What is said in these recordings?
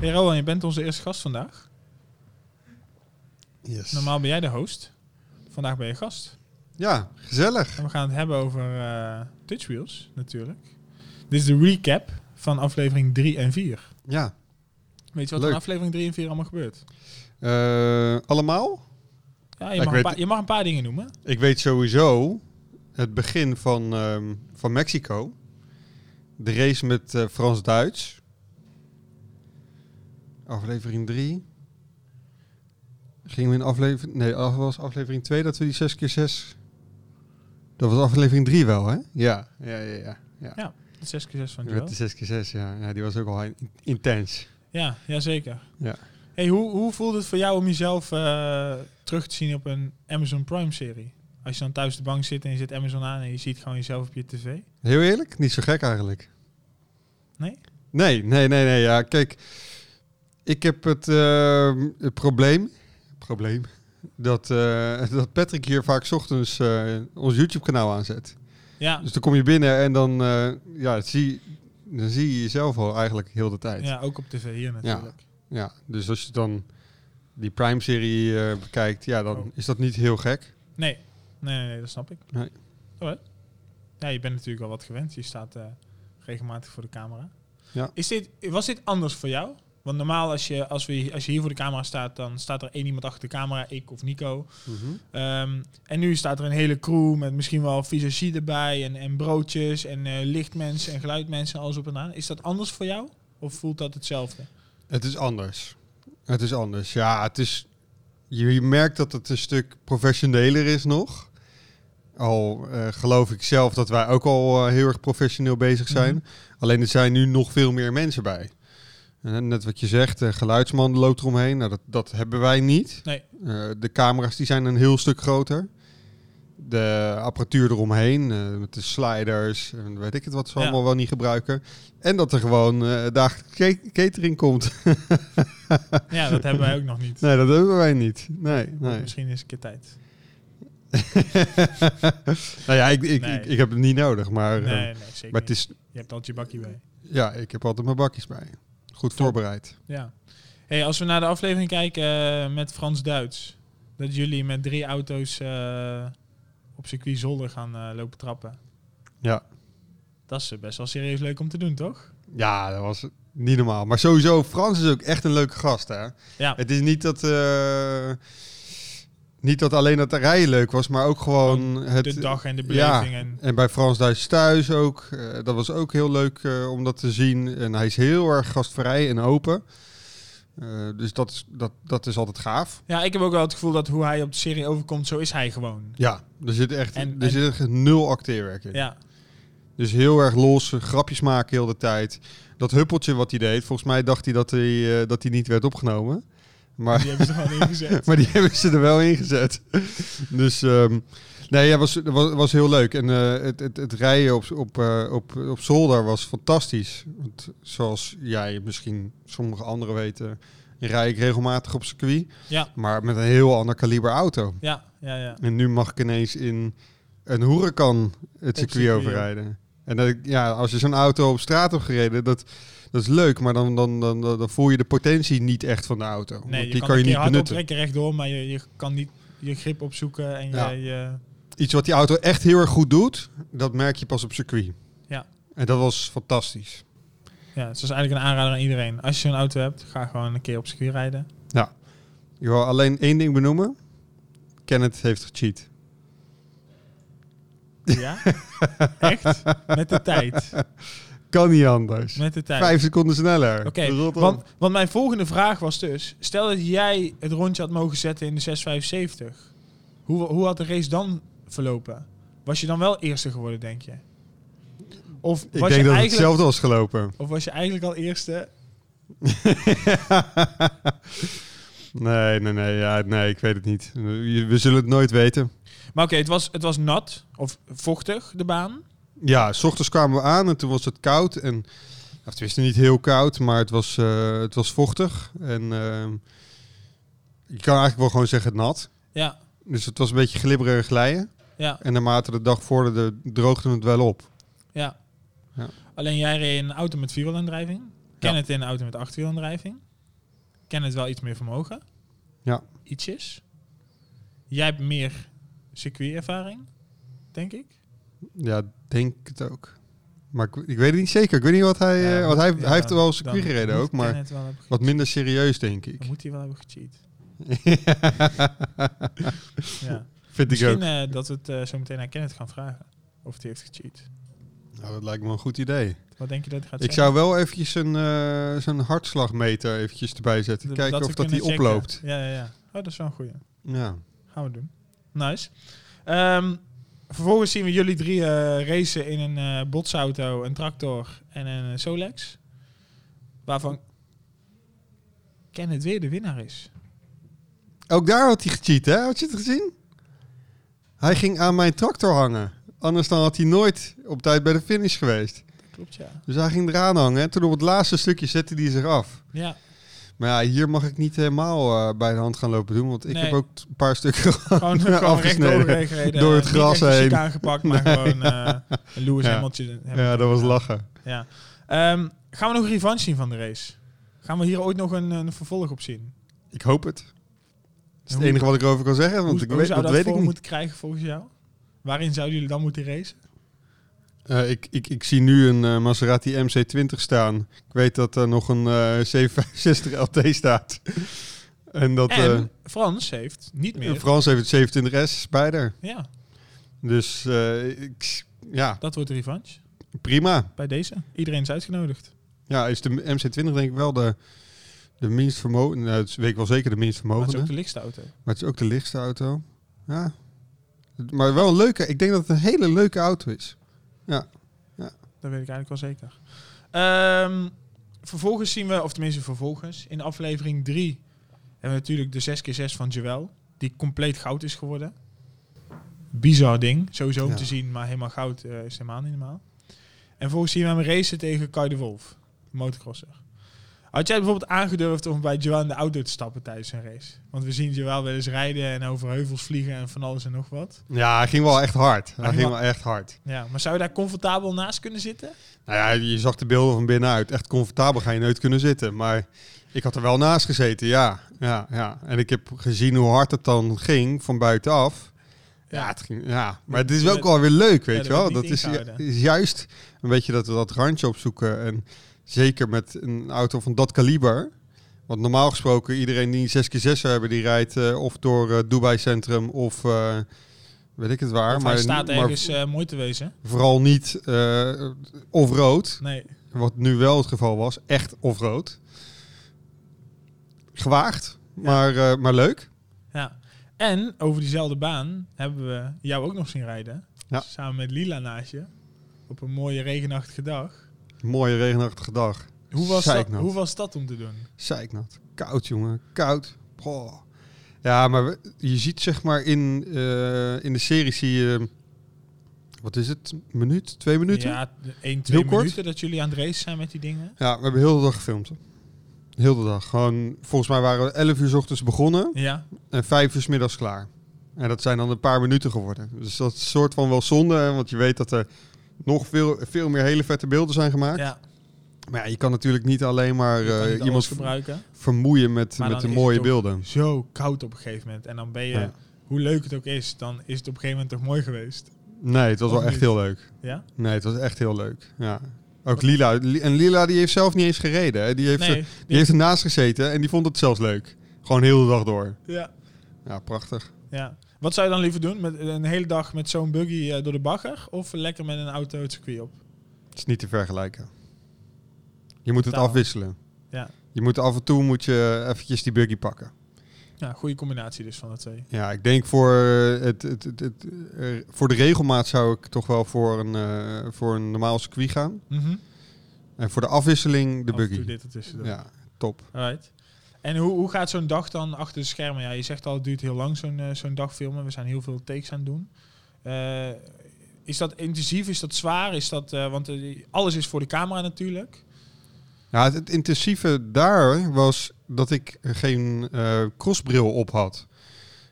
Hey Rowan, je bent onze eerste gast vandaag. Yes. Normaal ben jij de host. Vandaag ben je gast. Ja, gezellig. En we gaan het hebben over eh Touchwheels, natuurlijk. Dit is de recap van aflevering 3 en 4. Ja. Weet je wat Leuk. in aflevering 3 en 4 allemaal gebeurt? Eh, allemaal? Ja, je mag, een weet- paar, je mag een paar dingen noemen. Ik weet sowieso het begin van, ehm, van Mexico. De race met eh, Frans-Duits. Aflevering 3. Gingen we in aflevering... Nee, dat was aflevering 2 dat we die 6 keer 6 Dat was aflevering 3 wel, hè? Ja, ja, ja. ja. ja. Ja, de 6 keer 6 van Joel. de 6 keer 6 ja. ja. Die was ook al in- intens. Ja, ja, zeker. Ja. Hey, hoe, hoe voelt het voor jou om jezelf eh, terug te zien op een Amazon Prime-serie? Als je dan thuis de bank zit en je zit Amazon aan en je ziet gewoon jezelf op je tv. Heel eerlijk, niet zo gek eigenlijk. Nee? Nee, nee, nee, nee. Ja, kijk, ik heb het, ehm, het probleem, probleem dat, eh, dat Patrick hier vaak 's ochtends eh, ons YouTube-kanaal aanzet. Ja, Dus dan kom je binnen en dan, eh, ja, zie, dan zie je jezelf al eigenlijk heel de tijd. Ja. ja, ook op tv hier natuurlijk. dus als je dan die Prime-serie bekijkt, ja, dan Oh. is dat niet heel gek. Nee. Nee, nee, dat snap ik. Nee. Oh, ja, je bent natuurlijk al wat gewend. Je staat regelmatig voor de camera. Ja. Is dit, was dit anders voor jou? Want normaal als je, als, we, als je hier voor de camera staat, dan staat er één iemand achter de camera, ik of Nico. Ehm, en nu staat er een hele crew met misschien wel visagie erbij en, en broodjes en eh, lichtmensen en geluidmensen, alles op en aan. Is dat anders voor jou? Of voelt dat hetzelfde? Het is anders. Het is anders. Ja, het is. Je, je merkt dat het een stuk professioneler is nog. Al eh, geloof ik zelf dat wij ook al eh, heel erg professioneel bezig zijn. Mhm. Alleen er zijn nu nog veel meer mensen bij. En net wat je zegt, de geluidsman loopt eromheen. Nou, dat, dat hebben wij niet. Nee. Eh, de camera's die zijn een heel stuk groter. De apparatuur eromheen, eh, met de sliders, en weet ik het wat ze Ja. allemaal wel niet gebruiken. En dat er gewoon eh dagelijks ca- catering komt. Ja, dat hebben wij ook nog niet. Nee, dat hebben wij niet. Nee. Misschien is een keer tijd. nou ja, ik, ik, Nee. ik, ik heb het niet nodig, maar, eh, Nee, nee, zeker maar het is, Je hebt altijd je bakje bij. ja, ik heb altijd mijn bakjes bij. Goed Top. voorbereid. Ja. Hey, als we naar de aflevering kijken eh, met Frans-Duits. Dat jullie met drie auto's eh, op circuit Zolder gaan eh, lopen trappen. Ja. Dat is best wel serieus leuk om te doen, toch? Ja, dat was niet normaal. Maar sowieso, Frans is ook echt een leuke gast, hè? Ja. Het is niet dat, niet dat alleen het rijden leuk was, maar ook gewoon het... de dag en de ja, beleving. En, En bij Frans Duits thuis ook. eh, dat was ook heel leuk eh, om dat te zien. En hij is heel erg gastvrij en open. Eh, dus dat is, dat, dat is altijd gaaf. ja, ik heb ook wel het gevoel dat hoe hij op de serie overkomt, zo is hij gewoon. Ja, er zit echt, En- er en- zit echt nul acteerwerk in. Ja, Dus heel erg los, grapjes maken heel de tijd. Dat huppeltje wat hij deed, volgens mij dacht hij dat hij, dat hij niet werd opgenomen. Maar, die hebben ze er gewoon ingezet. maar die hebben ze er wel ingezet. dus ehm, nee, ja, was, was, was heel leuk. En eh, het, het, het rijden op, op, eh, op, op zolder was fantastisch. Want zoals jij misschien sommige anderen weten, rij ik regelmatig op circuit. Ja, Maar met een heel ander kaliber auto. ja, ja, ja. En nu mag ik ineens in een Huracan het circuit circuit, overrijden. En dat ja, als je zo'n auto op straat hebt gereden, dat, dat is leuk, maar dan, dan, dan, dan, voel je de potentie niet echt van de auto. Nee, Want je die kan, kan je niet benutten. optrekken rechtdoor, maar je, je kan niet je grip opzoeken en je, Ja. je Iets wat die auto echt heel erg goed doet, dat merk je pas op circuit. Ja. En dat was fantastisch. ja, het is eigenlijk een aanrader aan iedereen. Als je zo'n auto hebt, ga gewoon een keer op circuit rijden. Ik wil alleen één ding benoemen. Kenneth heeft gecheat. Ja? Echt? Met de tijd. Kan niet anders. Met de tijd. Vijf seconden sneller. Oké, want, want mijn volgende vraag was dus... Stel dat jij het rondje had mogen zetten in de 675. Hoe, hoe had de race dan verlopen? Was je dan wel eerste geworden, denk je? Of ik was, denk je dat het eigenlijk, hetzelfde was gelopen. of was je eigenlijk al eerste? nee, nee, nee, ja, nee, ik weet het niet. We zullen het nooit weten. Maar oké, het, was, het was nat of vochtig, de baan. Ja, s ochtends kwamen we aan en toen was het koud. En, of tenminste niet heel koud, maar het was, eh, het was vochtig. En ehm, je kan eigenlijk wel gewoon zeggen nat. Ja, Dus het was een beetje glibberen en glijden. ja, En naarmate de dag vorderde, droogde het wel op. ja. Ja. Alleen jij reed in een auto met vierwielaandrijving. Ken het in een auto met achterwielaandrijving. Kenneth wel iets meer vermogen. Ja. Ietsjes. Jij hebt meer circuitervaring, denk ik. Ja, denk het ook. Maar ik, ik weet het niet zeker. Ik weet niet wat hij... Ja, want hij, ja, hij heeft wel dan circuit gereden ook, maar wel wat minder serieus, denk ik. Dan moet hij wel hebben gecheat. Ja. Vind ik Misschien ook. eh, dat we het eh, zo meteen aan Kenneth gaan vragen. Of hij heeft gecheat. Nou, dat lijkt me een goed idee. Wat denk je dat hij gaat Ik zeggen? zou wel eventjes een, eh zo'n hartslagmeter eventjes erbij zetten. Kijken dat of dat checken. oploopt. Ja, ja, ja. Oh, dat is wel een goeie. Ja. Gaan we doen. Nice. Ehm, vervolgens zien we jullie drie eh, racen in een eh, botsauto, een tractor en een eh, Solex. Waarvan Kenneth weer de winnaar is. Ook daar had hij gecheat, hè? Had je het gezien? Hij ging aan mijn tractor hangen. Anders dan had hij nooit op tijd bij de finish geweest. Klopt, ja. Dus hij ging eraan hangen. En toen op het laatste stukje zette hij zich af. Ja, Maar ja, hier mag ik niet helemaal eh, bij de hand gaan lopen doen. Want ik Nee. heb ook een paar stukken gewoon, gewoon afgesneden. gereden. door het Niet gras heen. chicane aangepakt, maar gewoon eh een Lewis Ja. Ja, dat was lachen. Ja. Ehm, gaan we nog een revanche zien van de race? Gaan we hier ooit nog een, een vervolg op zien? Ik hoop het. Dat is het enige wat ik erover kan zeggen. Want hoe ik hoe weet, zou dat dat weet ik niet. moeten krijgen volgens jou? Waarin zouden jullie dan moeten racen? Eh, ik, ik, ik zie nu een eh, Maserati MC20 staan. Ik weet dat er nog een eh 765 LT staat. en dat en eh, Frans heeft niet meer. Frans heeft het 27S bij haar. Ja, Dus ik, ja, dat wordt de revanche. prima. Bij deze. Iedereen is uitgenodigd. Ja, is de MC20 denk ik wel de, de minst vermogen. Nou, het is weet ik wel zeker de minst Maar het is ook de lichtste auto. Maar het is ook de lichtste auto. Ja. Maar wel een leuke. Ik denk dat het een hele leuke auto is. Dat weet ik eigenlijk wel zeker. Ehm, vervolgens zien we, of tenminste vervolgens, in aflevering 3 hebben we natuurlijk de 6x6 van Joel. Die compleet goud is geworden. Bizar ding, sowieso om Ja. te zien, maar helemaal goud eh, is helemaal niet normaal. En vervolgens zien we hem racen tegen Kai de Wolf, motocrosser. Had jij bijvoorbeeld aangedurfd om bij Joel in de auto te stappen tijdens een race? Want we zien Joel wel eens rijden en over heuvels vliegen en van alles en nog wat. Ja, hij ging wel echt hard. Hij ging ging wel- echt hard. Ja, maar zou je daar comfortabel naast kunnen zitten? Nou ja, je zag de beelden van binnenuit. Echt comfortabel ga je nooit kunnen zitten. Maar ik had er wel naast gezeten, ja. ja, ja. En ik heb gezien hoe hard het dan ging van buitenaf. Ja, het ging, ja. maar het is wel ook wel weer leuk, weet Ja, je wel. Dat is, is juist een beetje dat we dat randje opzoeken. En zeker met een auto van dat kaliber. Want normaal gesproken, iedereen die een 6x6 zou hebben, die rijdt eh, of door eh, Dubai Centrum of eh, weet ik het waar. Of maar, hij staat ergens mooi te wezen. vooral niet of rood. Nee. Wat nu wel het geval was, echt off-road. Gewaagd, maar, maar leuk. Ja. En over diezelfde baan hebben we jou ook nog zien rijden. Ja. Samen met Lila naast je. Op een mooie regenachtige dag. Mooie regenachtige dag. Hoe was, dat, hoe was dat om te doen? Zeiknat. Koud, jongen. Koud. Goh. Ja, maar we- je ziet zeg maar in, eh, in de serie zie je... Wat is het? Een minuut? Twee minuten? Ja, 1, 2 Heel kort. minuten dat jullie aan het racen zijn met die dingen. Ja, we hebben heel de dag gefilmd. Heel de dag. Gewoon, volgens mij waren we 11 uur 's ochtends begonnen Ja. en 5 uur 's middags klaar. En dat zijn dan een paar minuten geworden. Dus dat is soort van wel zonde, hè, want je weet dat er nog veel, veel meer hele vette beelden zijn gemaakt. ja. Maar ja, je kan natuurlijk niet alleen maar eh, niet iemand gebruiken. vermoeien met, Maar met de mooie beelden. Zo koud op een gegeven moment. En dan ben je, Ja. hoe leuk het ook is, dan is het op een gegeven moment toch mooi geweest. Nee, het was Of wel echt heel leuk. Ja? Nee, het was echt heel leuk. Ja. Ook Lila. Li- En Lila die heeft zelf niet eens gereden. Hè. Die, heeft, Nee. die heeft ernaast gezeten en die vond het zelfs leuk. Gewoon heel de dag door. Ja. Ja, prachtig. ja. Wat zou je dan liever doen? Met een hele dag met zo'n buggy eh, door de bagger? Of lekker met een auto het circuit op? Het is niet te vergelijken. Je moet het afwisselen. Ja. Je moet af en toe moet je eventjes die buggy pakken. Ja, goede combinatie dus van de twee. Ja, ik denk voor, eh, het, het, het, het, eh, voor de regelmaat zou ik toch wel voor een, voor een normaal circuit gaan. Mhm. En voor de afwisseling de Af buggy. dit ertussen doen. Ja, top. Alright. En hoe, hoe gaat zo'n dag dan achter de schermen? Ja, je zegt al, het duurt heel lang zo'n eh, zo'n dag filmen. We zijn heel veel takes aan het doen. Eh, is dat intensief? Is dat zwaar? Is dat, eh, want alles is voor de camera natuurlijk. Ja, het, het intensieve daar was dat ik geen crossbril op had.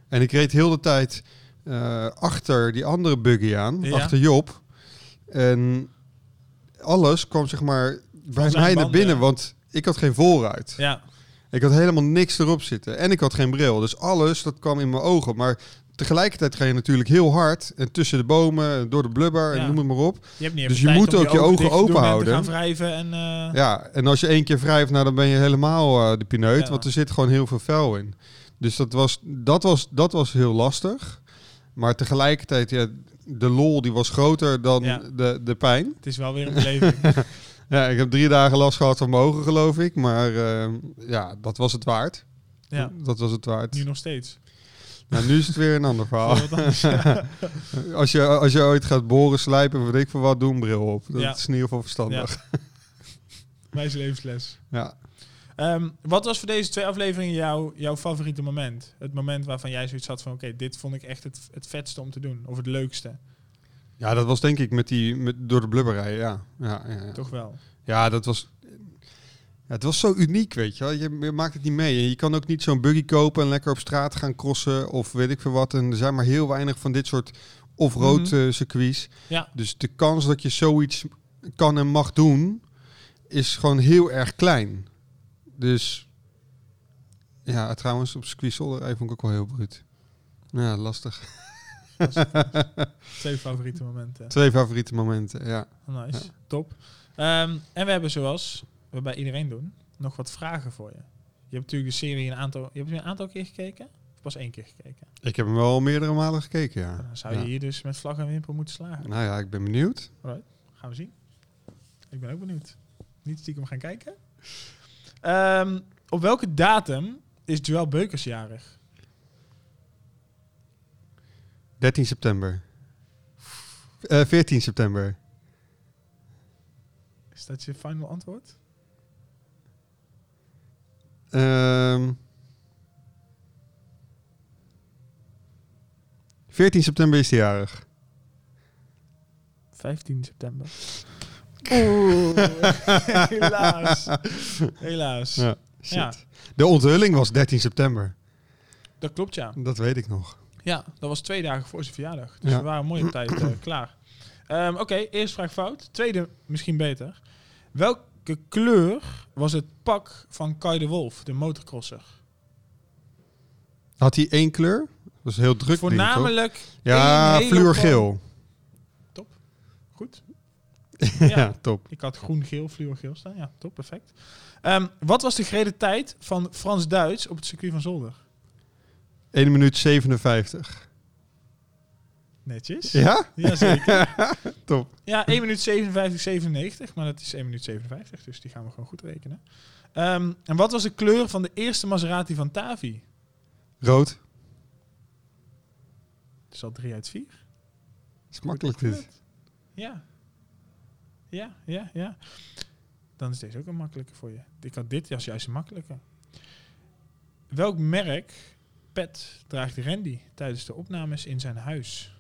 En ik reed heel de tijd achter die andere buggy aan, Ja. achter Job. En alles kwam zeg maar bij mij naar binnen, want ik had geen voorruit. Ja, Ik had helemaal niks erop zitten. En ik had geen bril. Dus alles, dat kwam in mijn ogen. Maar tegelijkertijd ga je natuurlijk heel hard. En tussen de bomen, door de blubber Ja. en noem het maar op. Je hebt niet Dus je moet ook je ogen open en te houden. gaan wrijven en... eh, Ja, en als je één keer wrijft, nou, dan ben je helemaal eh, de pineut. Ja. Want er zit gewoon heel veel vuil in. Dus dat was, dat was, dat was heel lastig. Maar tegelijkertijd, ja, de lol die was groter dan Ja. de, de pijn. Het is wel weer een beleving. Ja, ik heb drie dagen last gehad van mijn ogen, geloof ik. Maar eh, ja, dat was het waard. ja, Dat was het waard. nu nog steeds. Nou, nu is het weer een ander verhaal. Als, je, als je ooit gaat boren, slijpen, weet ik veel wat, doe een bril op. Dat Ja. is in ieder geval verstandig. Wijze levensles. Ja. Ehm, wat was voor deze twee afleveringen jouw, jouw favoriete moment? Het moment waarvan jij zoiets had van... Oké, dit vond ik echt het, het vetste om te doen. Of het leukste. Ja, dat was denk ik met die, met, door de blubberij, ja. Ja, ja, ja. Toch wel. ja, dat was... Ja, het was zo uniek, weet je wel. Je, je maakt het niet mee. En je kan ook niet zo'n buggy kopen en lekker op straat gaan crossen of weet ik veel wat. En er zijn maar heel weinig van dit soort off-road Mhm. eh, circuits. Ja. Dus de kans dat je zoiets kan en mag doen, is gewoon heel erg klein. Dus ja, trouwens, op circuit Zolderij vond ik ook wel heel bruut. Ja, lastig. Twee favoriete momenten. Twee favoriete momenten, ja. Nice. Top. Ehm, en we hebben zoals we bij iedereen doen, nog wat vragen voor je. Je hebt natuurlijk de serie een aantal... Je hebt een aantal keer gekeken? Of pas één keer gekeken? Ik heb hem wel meerdere malen gekeken, ja. Dan zou je Ja. hier dus met vlag en wimpel moeten slagen. Nou ja, ik ben benieuwd. Gaan we zien. Ik ben ook benieuwd. Niet stiekem gaan kijken. Ehm, op welke datum is Joël Beukers jarig? 13 september. Eh 14 september. Is dat je final antwoord? Ehm 14 september is hij jarig. 15 september. Oeh, helaas. Helaas. Ja, shit. Ja. De onthulling was 13 september. Dat klopt, ja. Dat weet ik nog. Ja, dat was twee dagen voor zijn verjaardag. Dus Ja. we waren mooi op tijd eh, klaar. Ehm, Oké, eerste vraag fout. Tweede misschien beter. Welke kleur was het pak van Kai de Wolf, de motocrosser? Had hij één kleur? Dat was heel druk. ding? Voornamelijk Ja, één hele fluorgeel. Goed. Ja. Ja. top. Ik had groen-geel, fluorgeel staan. Ja, top, perfect. Ehm, wat was de gereden tijd van Frans Duits op het circuit van Zolder? 1 minuut 57. Netjes. Ja? Jazeker. Top. Ja, 1 minuut 57, 97. Maar dat is 1 minuut 57, dus die gaan we gewoon goed rekenen. Ehm, en wat was de kleur van de eerste Maserati van Tavi? Rood. Het is al 3 uit 4. is makkelijk dit. Ja. Ja, ja, ja. Dan is deze ook een makkelijke voor je. Ik had dit als juist een makkelijke. Welk merk pet draagt Randy tijdens de opnames in zijn huis?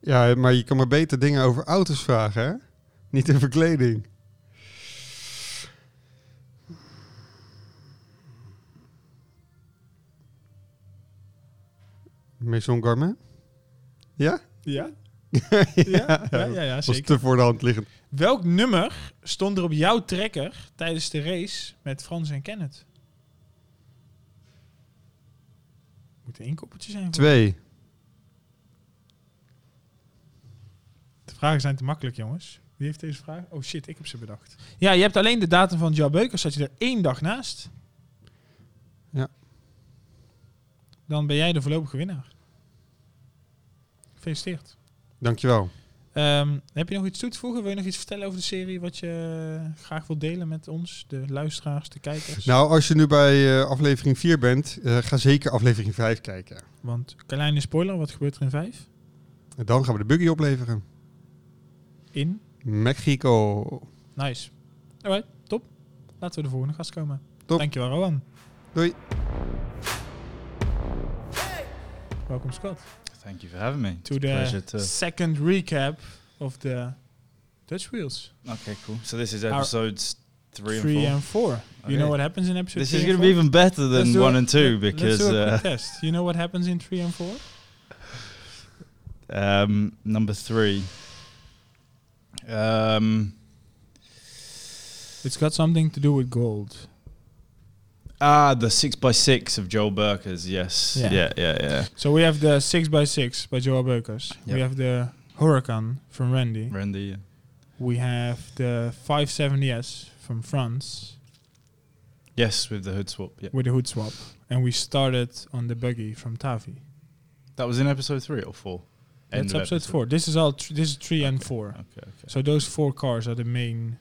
Ja, maar je kan maar beter dingen over auto's vragen, hè? Niet over kleding. Maison Garmin? Ja? Ja? ja, Ja, ja, ja, ja was zeker. te voor de hand liggend. Welk nummer stond er op jouw trekker tijdens de race met Frans en Kenneth? Moet één koppeltje zijn. Twee. De vragen zijn te makkelijk, jongens. Wie heeft deze vraag? Oh shit, ik heb ze bedacht. Ja, je hebt alleen de datum van Joe Beukers, zat je er één dag naast. Ja. Dan ben jij de voorlopige winnaar. Gefeliciteerd. Dankjewel. Ehm, heb je nog iets toe te voegen? Wil je nog iets vertellen over de serie wat je graag wilt delen met ons, de luisteraars, de kijkers? Nou, als je nu bij eh, aflevering 4 bent, eh, ga zeker aflevering 5 kijken. Want kleine spoiler, wat gebeurt er in vijf? En dan gaan we de buggy opleveren. In? Mexico. Nice. Alright, top. Laten we de volgende gast komen. Top. Dankjewel, Rowan. Doei. Welkom, Scott. Thank you for having me. To the to. second recap of the Dutch Wheels. Okay, cool. So this is Our- episodes three, Three and and four. You know what happens in episode This is going to be even better than one and two let- because let's do a uh, test. You know what happens in three and four? um, number three. Um, It's got something to do with gold. Ah, the six by six of Joel Burkers. Yes. Yeah. Yeah. Yeah. Yeah. So we have the 6x6 by Joel Beukers. We have the Huracan from Randy. Randy. Yeah. We have the 570S from France Yes, with the hood swap. Yeah. with the hood swap. And we started on the buggy from Tavi. That was in episode three or four. That's of episode four. This is all. Tr- this is three and four. Okay. Okay. So those four cars are the main.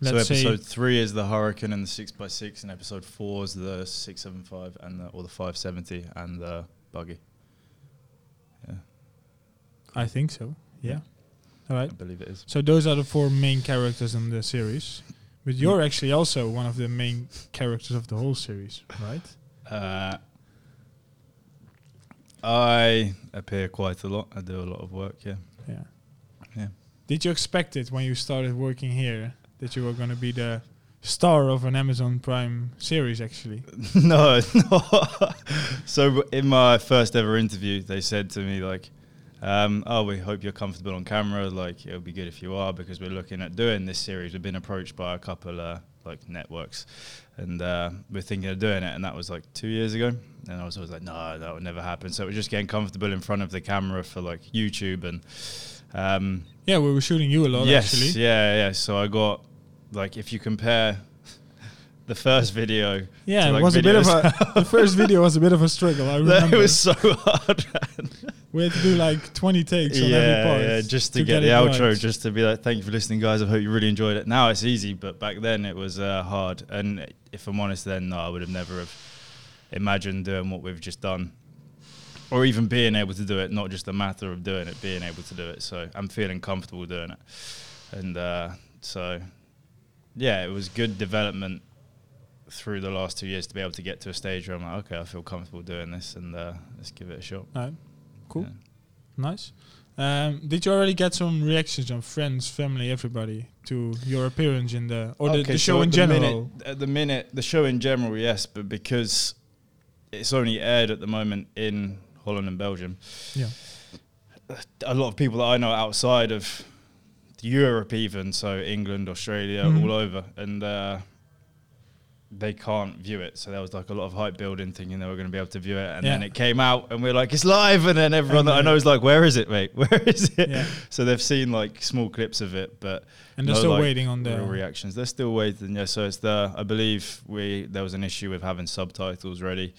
So Let's say episode three is the Hurricane and the six x six, and episode four is the six seven five and the, or the five seventy and the buggy. Yeah, I think so. Yeah. All right. I believe it is. So those are the four main characters in the series. But you're actually also one of the main characters of the whole series, right? Uh, I appear quite a lot. I do a lot of work. Yeah. Yeah. Yeah. Did you expect it when you started working here that you were going to be the star of an Amazon Prime series? Actually, no, no. so in my first ever interview, they said to me like, um, "Oh, we hope you're comfortable on camera. Like, it would be good if you are because we're looking at doing this series. We've been approached by a couple uh, like networks, and uh, we're thinking of doing it. And that was like two years ago. And I was always like, no, that would never happen. So it was just getting comfortable in front of the camera for like YouTube and." Um, yeah, we were shooting you a lot. yes, actually, yeah, yeah. So I got like if you compare the first video, yeah, to, it like, was a bit of a. the first video was a bit of a struggle. I remember. was so hard. we had to do like 20 takes on yeah, every part. yeah, just to, get, it the outro, right. just to be like, thank you for listening, guys. I hope you really enjoyed it. Now it's easy, but back then it was uh, hard. And if I'm honest, then no, I would have never have imagined doing what we've just done, or even being able to do it. Not just a matter of doing it, being able to do it. So I'm feeling comfortable doing it, and uh, so yeah, it was good development through the last two years to be able to get to a stage where I'm like, okay, I feel comfortable doing this, and uh, let's give it a shot. Alright, cool. Yeah. Nice. Um, did you already get some reactions from friends, family, everybody to your appearance in the or the, Okay, the so show at in the general? minute- at the minute, the show in general, yes, but because it's only aired at the moment in Holland and Belgium, Yeah. a lot of people that I know outside of Europe, even so England, Australia, Mhm. all over, and uh, they can't view it. So there was like a lot of hype building, thinking they were going to be able to view it, and then it came out, and we're like, it's live, and then everyone And, that I know is like, where is it, mate? Where is it? Yeah. So they've seen like small clips of it, but And they're still like, waiting on the reactions. They're still waiting. Yeah, so it's the. I believe we there was an issue with having subtitles ready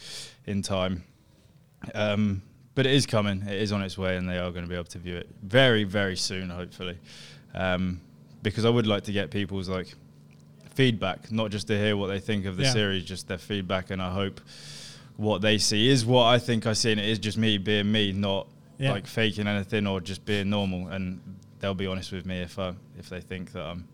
in time, um, but it is coming. It is on its way, and they are going to be able to view it very, very soon, hopefully. Um, because I would like to get people's like feedback, not just to hear what they think of the Yeah. series, just their feedback, and I hope what they see is what I think I see, and it is just me being me, not Yeah. like faking anything or just being normal. And they'll be honest with me if I if they think that I'm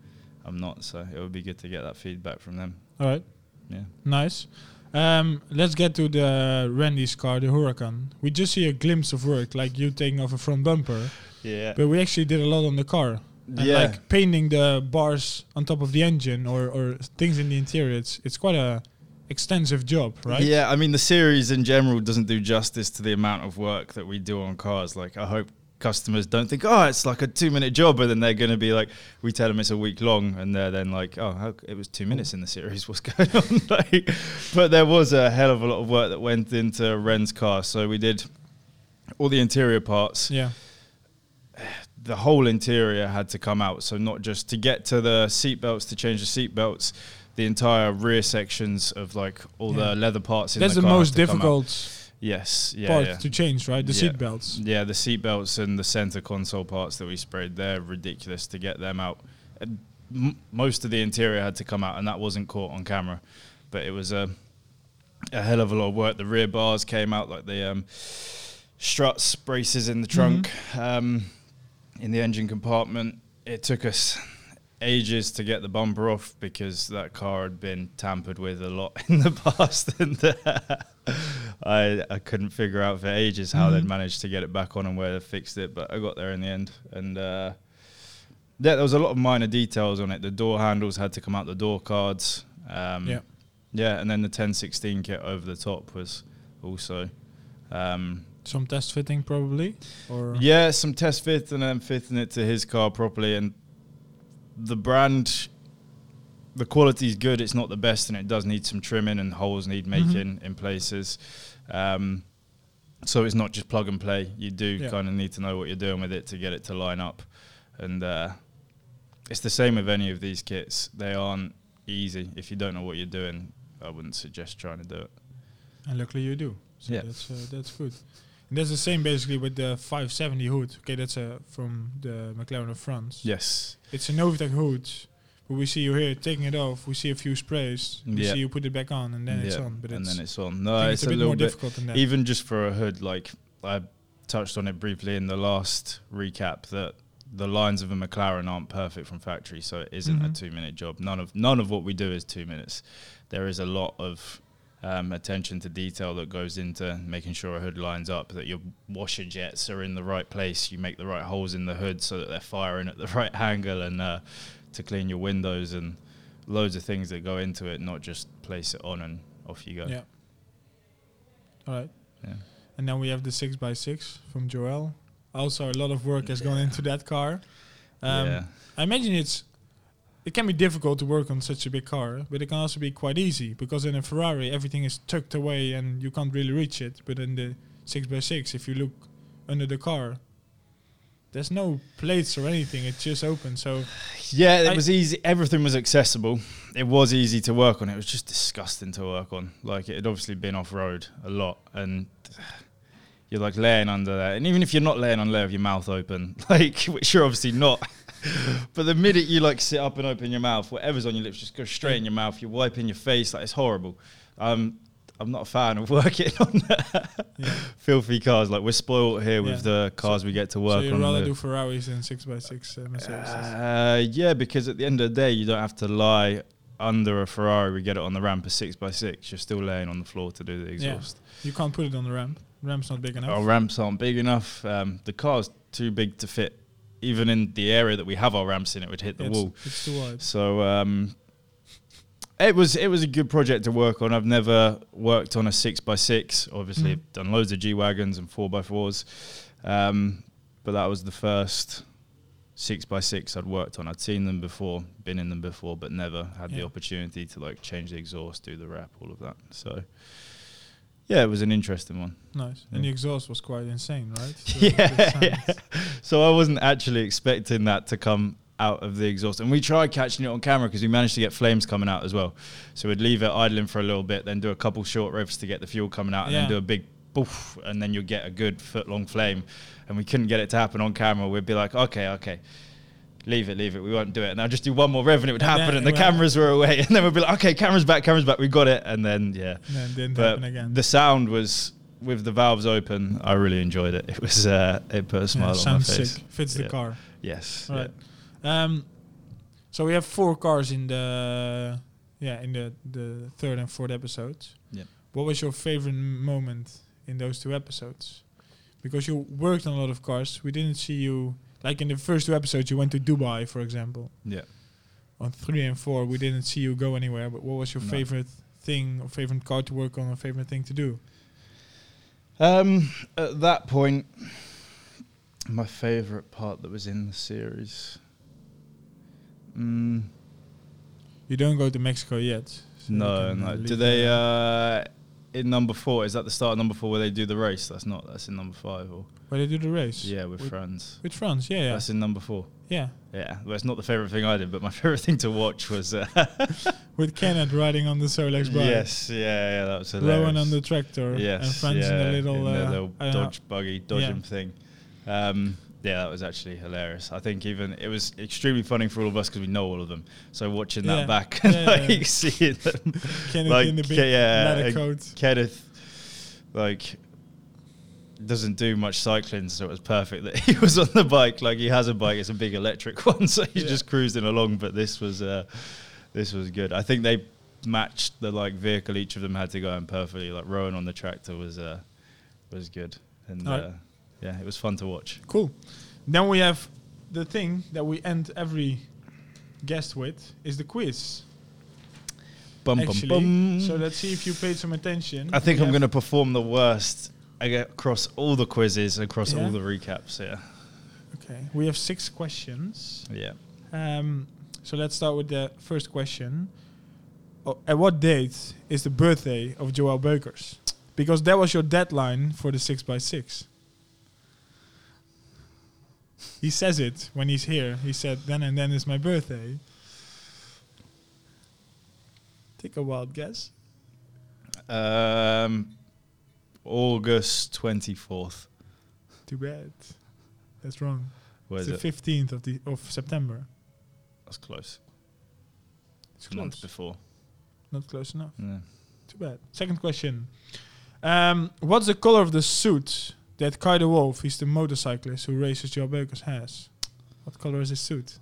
I'm not. So it would be good to get that feedback from them. All right. Yeah. Nice. Um, let's get to the Randy's car, the Huracan. We just see a glimpse of work, like you taking off a front bumper, Yeah. but we actually did a lot on the car. And yeah. like painting the bars on top of the engine or, or things in the interior. It's it's quite a extensive job, right? Yeah, I mean the series in general doesn't do justice to the amount of work that we do on cars. Like I hope customers don't think, oh, it's like a two-minute job, and then they're going to be like, we tell them it's a week long, and they're then like, oh, how, it was two minutes in the series. What's going on? like, but there was a hell of a lot of work that went into Ren's car. So we did all the interior parts. Yeah. The whole interior had to come out. So not just to get to the seat belts to change the seat belts, the entire rear sections of like all Yeah. the leather parts. In That's the, most had to come out. difficult Yes, yeah, part yeah. to change, right? The Yeah. seat belts. Yeah, the seat belts and the center console parts that we sprayed, they're ridiculous to get them out. And m- most of the interior had to come out, and that wasn't caught on camera, but it was a a hell of a lot of work. The rear bars came out like the um, struts, braces in the trunk, um, in the engine compartment. It took us ages to get the bumper off because that car had been tampered with a lot in the past, and I I couldn't figure out for ages how they'd Mhm. managed to get it back on and where they fixed it, but I got there in the end, and. Uh, yeah, there was a lot of minor details on it. The door handles had to come out the door cards. Um, Yeah. Yeah, and then the 1016 kit over the top was also. Um, Some test fitting probably. Or yeah, some test fit and then fitting it to his car properly. And the brand the quality is good. It's not the best, and it does need some trimming, and holes need Mhm. making in places. Um, so it's not just plug and play. You do Yeah. kind of need to know what you're doing with it to get it to line up, and uh, it's the same with any of these kits. They aren't easy. If you don't know what you're doing, I wouldn't suggest trying to do it. And luckily you do. So Yeah. that's uh, that's good. And that's the same basically with the 570 hood. Okay, that's uh, from the McLaren of France. Yes. It's a Novitec hood. But we see you here taking it off. We see a few sprays. We Yeah. see you put it back on, and then it's on. But it's and then it's on. No, it's, it's, a, bit little more bit difficult than that. even just for a hood. Like I touched on it briefly in the last recap that the lines of a McLaren aren't perfect from factory, so it isn't a Mhm. two-minute job. None of none of what we do is two minutes. There is a lot of um, attention to detail that goes into making sure a hood lines up, that your washer jets are in the right place, you make the right holes in the hood so that they're firing at the right angle, and uh, to clean your windows and loads of things that go into it, not just place it on and off you go. Yeah. All right. Yeah. And then we have the 6x6 from Joel. Also, a lot of work has gone into that car. Um, yeah. I imagine it's it can be difficult to work on such a big car, but it can also be quite easy because in a Ferrari everything is tucked away and you can't really reach it. But in the 6x6, if you look under the car, there's no plates or anything. It's just open. So Yeah, it I- was easy. Everything was accessible. It was easy to work on. It was just disgusting to work on. Like it had obviously been off road a lot, and you're like laying under there. And even if you're not laying on there with your mouth open, like which you're obviously not. But the minute you like sit up and open your mouth, whatever's on your lips just goes straight in your mouth. You're wiping your face. Like it's horrible. Um, I'm not a fan of working on yeah. filthy cars. Like we're spoiled here with the cars we get to work. So you'd on. rather The- do Ferraris than 6x6 uh, Mercedes. uh, yeah, because at the end of the day, you don't have to lie under a Ferrari. We get it on the ramp a six by six. You're still laying on the floor to do the Yeah. exhaust. you can't put it on the ramp. Ramp's not big enough. Our ramps aren't big enough. Um, the car's too big to fit. Even in the area that we have our ramps in, it would hit the it's, wall. it's too wide. So um, it was it was a good project to work on. I've never worked on a six by six. Obviously, Mm. I've done loads of G wagons and four by fours, um, but that was the first six by six I'd worked on. I'd seen them before, been in them before, but never had the opportunity to like change the exhaust, do the wrap, all of that. So yeah, it was an interesting one. Nice. And the exhaust was quite insane, right? So Yeah, yeah. So I wasn't actually expecting that to come out of the exhaust. And we tried catching it on camera because we managed to get flames coming out as well. So we'd leave it idling for a little bit, then do a couple short revs to get the fuel coming out, and Yeah. then do a big poof, and then you'd get a good foot long flame. And we couldn't get it to happen on camera. We'd be like, okay, okay. Leave it, leave it. We won't do it. And I'll just do one more rev and it would happen. then And the went- cameras were away. And then we'd be like, okay, camera's back, camera's back. We got it. And then, yeah. And then it didn't But happen again. the sound was with the valves open. I really enjoyed it. It was uh, it put a Yeah, smile on my sounds face. sick. Fits the car. Yes. All right. Um, so we have four cars in the yeah in the the third and fourth episodes. Yeah. What was your favorite moment in those two episodes? Because you worked on a lot of cars. We didn't see you like in the first two episodes. You went to Dubai, for example. Yeah. On three and four, we didn't see you go anywhere. But what was your No. favorite thing or favorite car to work on or favorite thing to do? Um, at that point, my favorite part that was in the series. Mm, You don't go to Mexico yet. so no, uh, no. Do they? the- Uh, in number four, is that the start of number four where they do the race? That's not. That's in number five. Or where they do the race? yeah, with With- friends. With France, yeah, yeah, That's in number four. yeah. Yeah, well, it's not the favorite thing I did, but my favorite thing to watch was. Uh, With Kenneth riding on the Solex bike. yes, yeah, yeah, that was hilarious. Rowan on the tractor. Yes, And Franz yeah, in the little, in the uh, little I don't know. dodge buggy, dodging thing. Um, yeah, that was actually hilarious. I think even it was extremely funny for all of us because we know all of them. So watching Yeah. that back, Yeah, and like yeah. seeing them, Kenneth like in the big yeah, leather uh, coat. Kenneth, like doesn't do much cycling, so it was perfect that he was on the bike. Like he has a bike, it's a big electric one, so he's Yeah. just cruising along. But this was uh, this was good. I think they matched the like vehicle each of them had to go in perfectly. Like Rowan on the tractor was uh, was good, and Alright. uh, yeah, it was fun to watch. Cool. Then we have the thing that we end every guest with is the quiz. Bum, bum, actually. bum. So let's see if you paid some attention. I think We I'm going to perform the worst across all the quizzes, across Yeah? all the recaps. Yeah, Okay. We have six questions. yeah. Um, So let's start with the first question. Oh, at what date is the birthday of Joel Beukers? Because that was your deadline for the 6x6. He says it when he's here. He said, then and then is my birthday. Take a wild guess. Um, August 24th. Too bad. That's wrong. Where is it's it? the 15th of, the, of September. That's close. It's a month before. Not close enough. Yeah. Too bad. Second question. Um, what's the color of the suit that Kai de Wolf, he's the motorcyclist who races Joe Beukers, has? What color is his suit?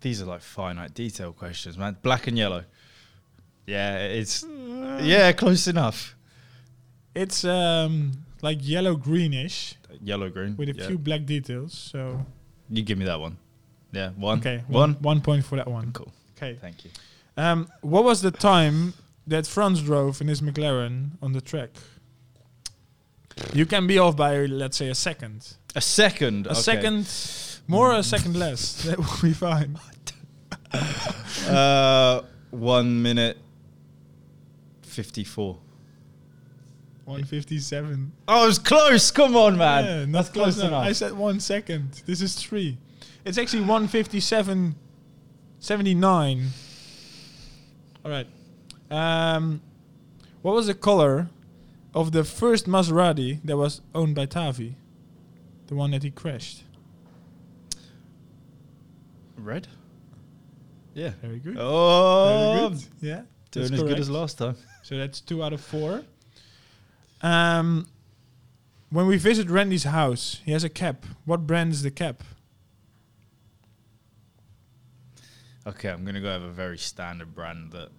These are like finite detail questions, man. Black and yellow. Yeah, it's yeah, close enough. It's um, like yellow greenish Yellow green. with a yeah. few black details. So You give me that one. Yeah, one. okay, One. one point for that one. Cool. Okay. Thank you. Um, what was the time that Franz drove in his McLaren on the track? You can be off by let's say a second. A second. A okay. second more, or a second less. That will be fine. Uh, one minute. Fifty-four. 157. Oh, it was close. Come on, man. Yeah, not That's close enough. I said one second. This is three. It's actually 157, 79. All right. Um, what was the color of the first Maserati that was owned by Tavi? The one that he crashed. Red. Yeah. Very good. Oh, Very good. Yeah. doing that's as good as last time. So that's two out of four. Um, when we visit Randy's house, he has a cap. What brand is the cap? Okay, I'm gonna go with a very standard brand that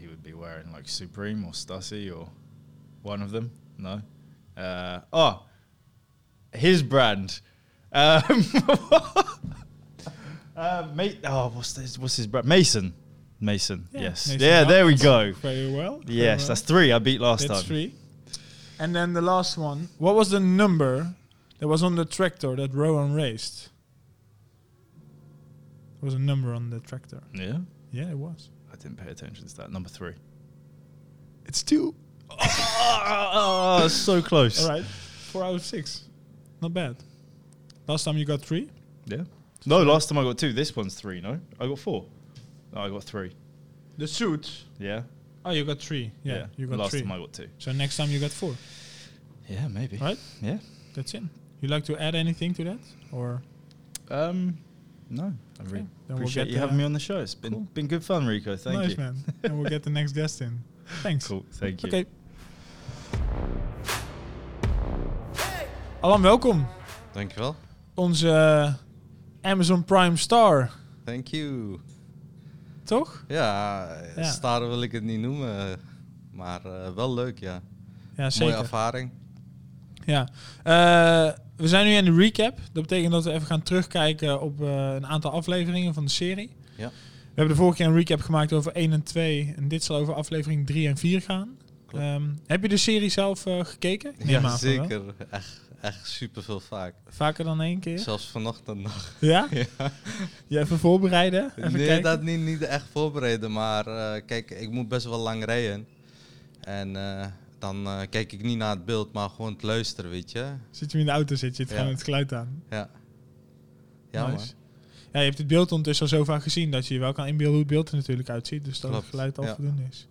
he would be wearing, like Supreme or Stussy or one of them. No. Uh, oh, his brand. Um, uh, mate. Oh, what's this? What's his brand? Mason. Mason. Yeah, yes. Mason yeah. There we go. Very well. very Yes, well. that's three. I beat last That's time. three. And then the last one. What was the number that was on the tractor that Rowan raced? There was a number on the tractor. Yeah. Yeah, it was. I didn't pay attention to that. Number three. It's two. oh, so close. All right. Four out of six. Not bad. Last time you got three. Yeah. No, last time I got two. This one's three. No, I got four. No, I got three. The suit. Yeah. Oh, you got three. Yeah, you got last three. time I got two. So next time you got four. Yeah, maybe. Right. Yeah. That's it. You like to add anything to that, or Um, no. I Okay, really then we'll appreciate you having me on the show. It's been Cool. been good fun, Rico. Thank nice you. man? and we'll get the next guest in. Thanks. Cool. Thank you. Oké. Alan, welkom. Dankjewel. Onze eh, Amazon Prime Star, Thank you. Toch? Ja, Ja. star wil ik het niet noemen, maar eh, wel leuk, ja. Ja, Mooie zeker. ervaring. Ja. Eh, we zijn nu in de recap. Dat betekent dat we even gaan terugkijken op eh, een aantal afleveringen van de serie. Ja. We hebben de vorige keer een recap gemaakt over 1 en 2. En dit zal over aflevering 3 en 4 gaan. Ehm, heb je de serie zelf gekeken? Ja, zeker. Echt, echt super veel vaak. Vaker dan één keer? Zelfs vanochtend nog. Ja? Ja. Je even voorbereiden? Even nee, kijken? dat niet, niet echt voorbereiden, maar eh, kijk, ik moet best wel lang rijden. En eh, dan eh, kijk ik niet naar het beeld, maar gewoon het luisteren, weet je. Zit je in de auto, zit je het Ja. gewoon het geluid aan. Ja. Ja, Nice. man. Ja, je hebt het beeld ondertussen al zo vaak gezien dat je wel kan inbeelden hoe het beeld er natuurlijk uitziet. Dus dat het geluid al ja. voldoende is.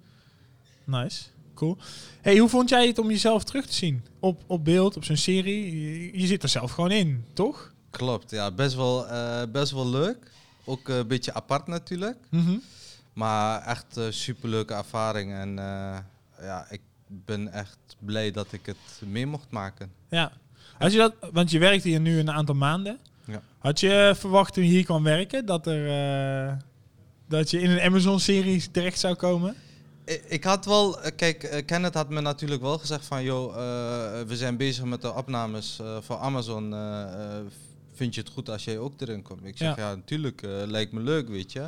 Nice, cool. Hey, hoe vond jij het om jezelf terug te zien? Op, op beeld, op zo'n serie? Je, je zit er zelf gewoon in, toch? Klopt, ja. Best wel, eh, best wel leuk. Ook eh, een beetje apart natuurlijk. Mhm. Maar echt een superleuke ervaring. En ja, ik ben echt blij dat ik het mee mocht maken. Ja. Had je dat, want je werkt hier nu een aantal maanden. Ja. Had je verwacht toen je hier kwam werken dat, er, dat je in een Amazon-serie terecht zou komen? Ik, had wel, eh, kijk, eh, Kenneth had me natuurlijk wel gezegd van, joh, eh, we zijn bezig met de opnames voor Amazon. vind je het goed als jij ook erin komt? Ik zeg, Ja. ja, natuurlijk, lijkt me leuk, weet je.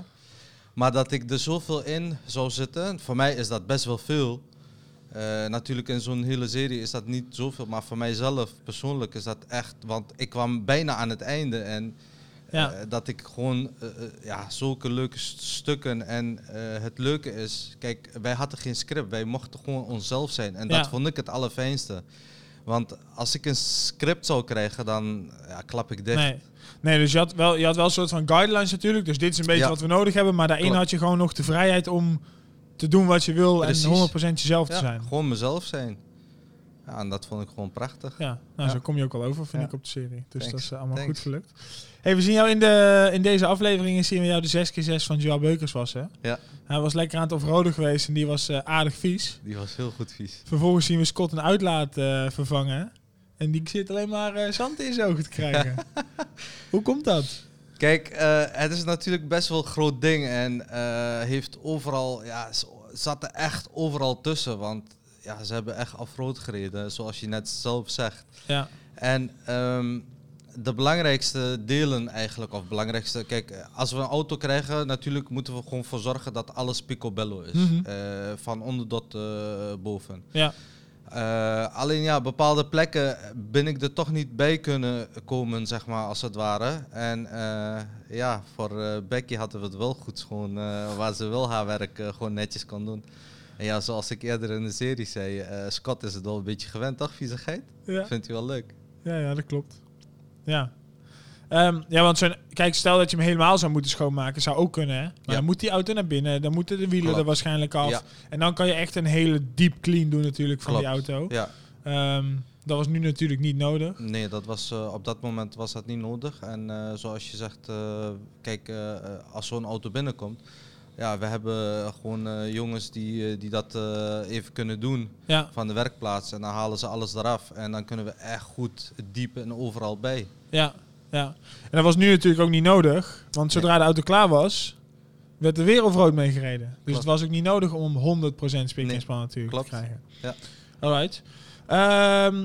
Maar dat ik er zoveel in zou zitten, voor mij is dat best wel veel. Natuurlijk in zo'n hele serie is dat niet zoveel, maar voor mijzelf persoonlijk is dat echt, want ik kwam bijna aan het einde en Ja. Eh, dat ik gewoon eh, eh, ja, zulke leuke st- stukken. En het leuke is, kijk, wij hadden geen script. Wij mochten gewoon onszelf zijn. En Ja. dat vond ik het allerfijnste. Want als ik een script zou krijgen, dan ja, klap ik dicht. Nee. nee, dus je had, wel, je had wel een soort van guidelines natuurlijk. Dus dit is een beetje Ja. wat we nodig hebben. Maar daarin Klopt. had je gewoon nog de vrijheid om te doen wat je wil Precies. en 100% jezelf te zijn. Gewoon mezelf zijn. Ja, en dat vond ik gewoon prachtig. Ja, nou, Ja. zo kom je ook al over, vind Ja. ik, op de serie. Dus Thanks. dat is eh, allemaal Thanks. goed gelukt. Hey, we zien jou in, de, in deze afleveringen zien we jou de 6x6 van Joao Beukers wassen. Ja. Hij was lekker aan het offroaden geweest en die was eh, aardig vies. Die was heel goed vies. Vervolgens zien we Scott een uitlaat eh, vervangen. En die zit alleen maar eh, zand in zijn ogen te krijgen. Hoe komt dat? Kijk, het is natuurlijk best wel een groot ding en heeft overal, ja, zat er echt overal tussen. Want ja, ze hebben echt afrood gereden, zoals je net zelf zegt. Ja, En ehm, de belangrijkste delen eigenlijk, of belangrijkste, kijk, als we een auto krijgen, natuurlijk moeten we gewoon voor zorgen dat alles picobello is. Mhm. Eh, van onder tot eh, boven. ja, Eh, alleen ja, bepaalde plekken ben ik er toch niet bij kunnen komen, zeg maar, als het ware. En ja, voor eh, Becky hadden we het wel goed, gewoon, waar ze wel haar werk gewoon netjes kan doen. En ja, zoals ik eerder in de serie zei, eh, Scott is het wel een beetje gewend, toch, viezigheid? ja. Vindt hij wel leuk. Ja, ja, dat klopt. Ja. Ehm, ja, want zo'n, kijk, stel dat je hem helemaal zou moeten schoonmaken, zou ook kunnen, hè? Maar Ja. dan moet die auto naar binnen, dan moeten de wielen Klopt. er waarschijnlijk af. Ja. En dan kan je echt een hele diep clean doen natuurlijk van die auto. Ja, Ehm, dat was nu natuurlijk niet nodig. nee, dat was, eh, op dat moment was dat niet nodig. En eh, zoals je zegt, kijk, als zo'n auto binnenkomt, ja, we hebben gewoon eh, jongens die, eh, die dat eh, even kunnen doen. Ja, van de werkplaats en dan halen ze alles eraf en dan kunnen we echt goed diep en overal bij. ja, ja. En dat was nu natuurlijk ook niet nodig, want zodra de auto klaar was, werd er weer overrood mee gereden. Dus Klopt. het was ook niet nodig om 100% spik Nee, en span natuurlijk klopt. te krijgen. Ja. Alright. Ehm,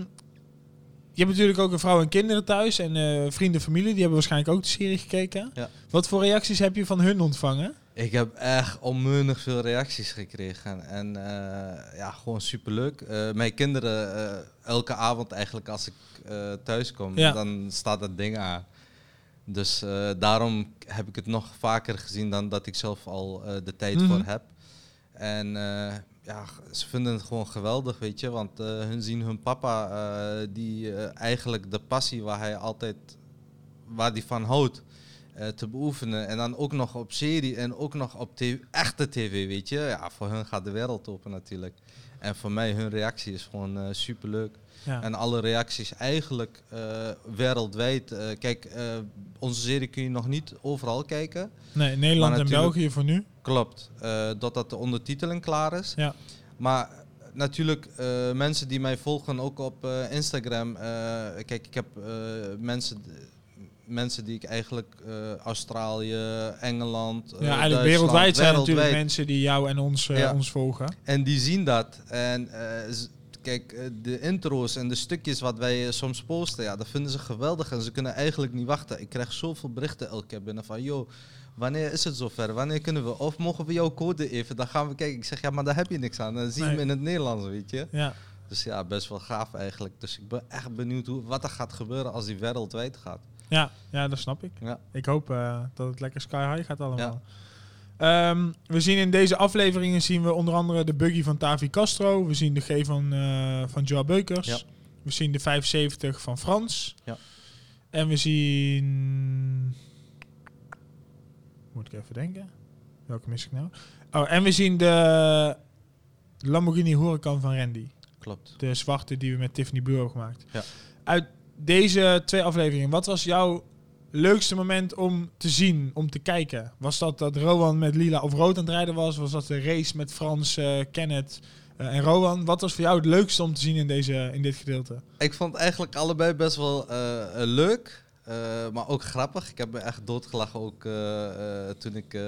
je hebt natuurlijk ook een vrouw en kinderen thuis en eh, vrienden, familie. Die hebben waarschijnlijk ook de serie gekeken. Ja. Wat voor reacties heb je van hun ontvangen? Ik heb echt onmeunig veel reacties gekregen en eh, ja, gewoon superleuk. Eh mijn kinderen, eh, elke avond eigenlijk als ik thuis kom, Ja. dan staat dat ding aan. Dus daarom heb ik het nog vaker gezien dan dat ik zelf al de tijd Mhm. voor heb. En ja, ze vinden het gewoon geweldig, weet je. Want hun zien hun papa, die eigenlijk de passie waar hij altijd, waar hij van houdt, eh, te beoefenen. En dan ook nog op serie en ook nog op tv, echte tv, weet je. Ja, voor hun gaat de wereld open natuurlijk. En voor mij, hun reactie is gewoon eh, superleuk. Ja. En alle reacties eigenlijk eh, wereldwijd. kijk, onze serie kun je nog niet overal kijken. nee, Nederland en België voor nu. Klopt. eh totdat de ondertiteling klaar is. Ja. Maar natuurlijk, mensen die mij volgen ook op Instagram. kijk, ik heb mensen, mensen die ik eigenlijk eh, Australië, Engeland. eh, ja, eigenlijk wereldwijd zijn natuurlijk mensen die jou en ons, eh, Ja. ons volgen. En die zien dat. En kijk, de intro's en de stukjes wat wij soms posten, ja, dat vinden ze geweldig. En ze kunnen eigenlijk niet wachten. Ik krijg zoveel berichten elke keer binnen van, joh, wanneer is het zover? Wanneer kunnen we? Of mogen we jouw code even? Dan gaan we kijken. Ik zeg, ja, maar daar heb je niks aan. Dan zie je Nee. hem in het Nederlands, weet je. Ja. Dus ja, best wel gaaf eigenlijk. Dus ik ben echt benieuwd hoe, wat er gaat gebeuren als die wereldwijd gaat. Ja, ja, dat snap ik. Ja. Ik hoop eh, dat het lekker sky high gaat allemaal. Ehm, we zien in deze afleveringen zien we onder andere de buggy van Tavi Castro. We zien de G van, eh van Joa Beukers. Ja. We zien de 75 van Frans. Ja. En we zien... Moet ik even denken. Welke mis ik nou? Oh, en we zien de Lamborghini Huracan van Randy. Klopt. De zwarte die we met Tiffany Blue hebben gemaakt. Ja. Uit deze twee afleveringen, wat was jouw leukste moment om te zien, om te kijken? Was dat dat Rowan met lila of rood aan het rijden was? Was dat de race met Frans, eh, Kenneth eh, en Rowan? Wat was voor jou het leukste om te zien in, deze, in dit gedeelte? Ik vond eigenlijk allebei best wel eh, leuk, maar ook grappig. Ik heb me echt doodgelachen ook toen ik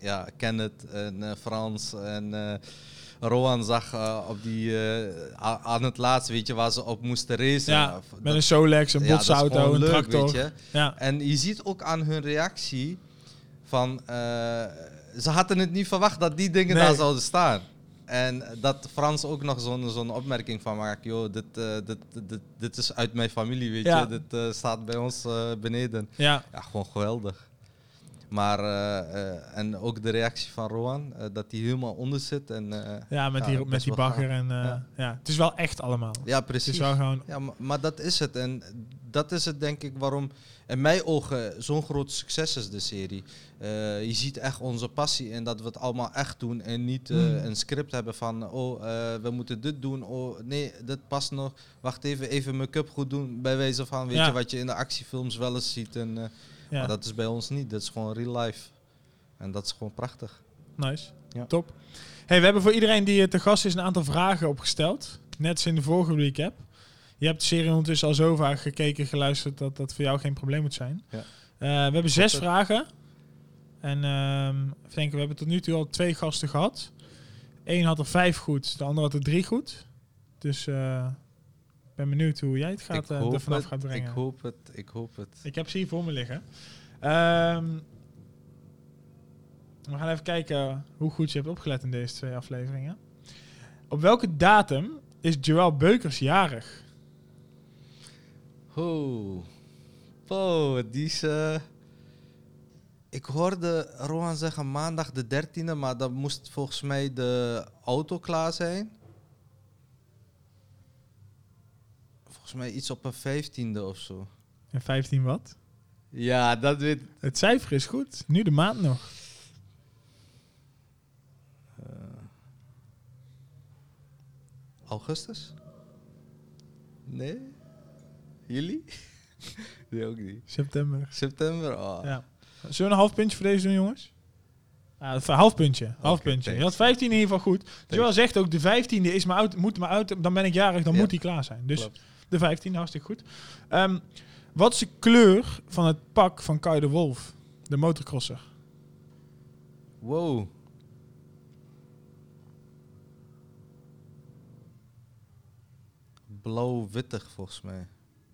ja, Kenneth en Frans en Rowan zag eh, op die, eh, aan het laatst, weet je, waar ze op moesten racen. Ja, met een Solex, een botsauto, een leuk, tractor. weet je. Ja, En je ziet ook aan hun reactie van, eh, ze hadden het niet verwacht dat die dingen Nee. daar zouden staan. En dat Frans ook nog zo'n zo'n opmerking van maakt. Joh, dit, dit, dit, dit is uit mijn familie, weet Ja. je. Dit staat bij ons beneden. Ja, Ja, gewoon geweldig. Maar, eh, eh, en ook de reactie van Rowan, eh, dat hij helemaal onder zit. En, ja met die, met die bagger. En, Ja. ja. Het is wel echt allemaal. ja, Het precies. is wel gewoon... Ja, maar, maar dat is het. En dat is het denk ik waarom in mijn ogen zo'n groot succes is, de serie. Je ziet echt onze passie en dat we het allemaal echt doen en niet eh, Mm. een script hebben van, oh, we moeten dit doen, oh, nee, dit past nog. Wacht even, even make-up goed doen, bij wijze van, weet Ja. je, wat je in de actiefilms wel eens ziet. En, Ja, Maar dat is bij ons niet, dat is gewoon real life. En dat is gewoon prachtig. nice. Ja. Top. Hey, we hebben voor iedereen die eh, te gast is een aantal vragen opgesteld. Net als in de vorige recap. Je hebt de serie ondertussen al zo vaak gekeken, geluisterd, dat dat voor jou geen probleem moet zijn. Ja. Eh, we hebben zes vragen. En ehm even denken, we hebben tot nu toe al twee gasten gehad. Eén had er vijf goed, de andere had er drie goed. Dus eh, ik ben benieuwd hoe jij het gaat, eh, er vanaf het, gaat brengen. ik hoop het, ik hoop het. Ik heb ze hier voor me liggen. Ehm, we gaan even kijken hoe goed je hebt opgelet in deze twee afleveringen. Op welke datum is Joël Beukers jarig? Oh, oh die is... eh, Ik hoorde Rohan zeggen maandag de 13e, maar dan moest volgens mij de auto klaar zijn. Volgens mij iets op een 15e of zo. En 15 wat? Ja, dat weet Het cijfer is goed. Nu de maand nog. Augustus? Nee? Juli? nee, ook niet. September. September? Oh. Ja. Zullen we een half puntje voor deze doen, jongens? Een half puntje. Half puntje. Je had 15 in ieder geval goed. Joël zegt ook, de 15e is mijn auto, moet mijn auto, dan ben ik jarig, dan Ja. moet die klaar zijn. Dus Klopt. De 15, hartstikke goed. Ehm, wat is de kleur van het pak van Kai de Wolf, de motocrosser? Wow. Blauw-wittig volgens mij.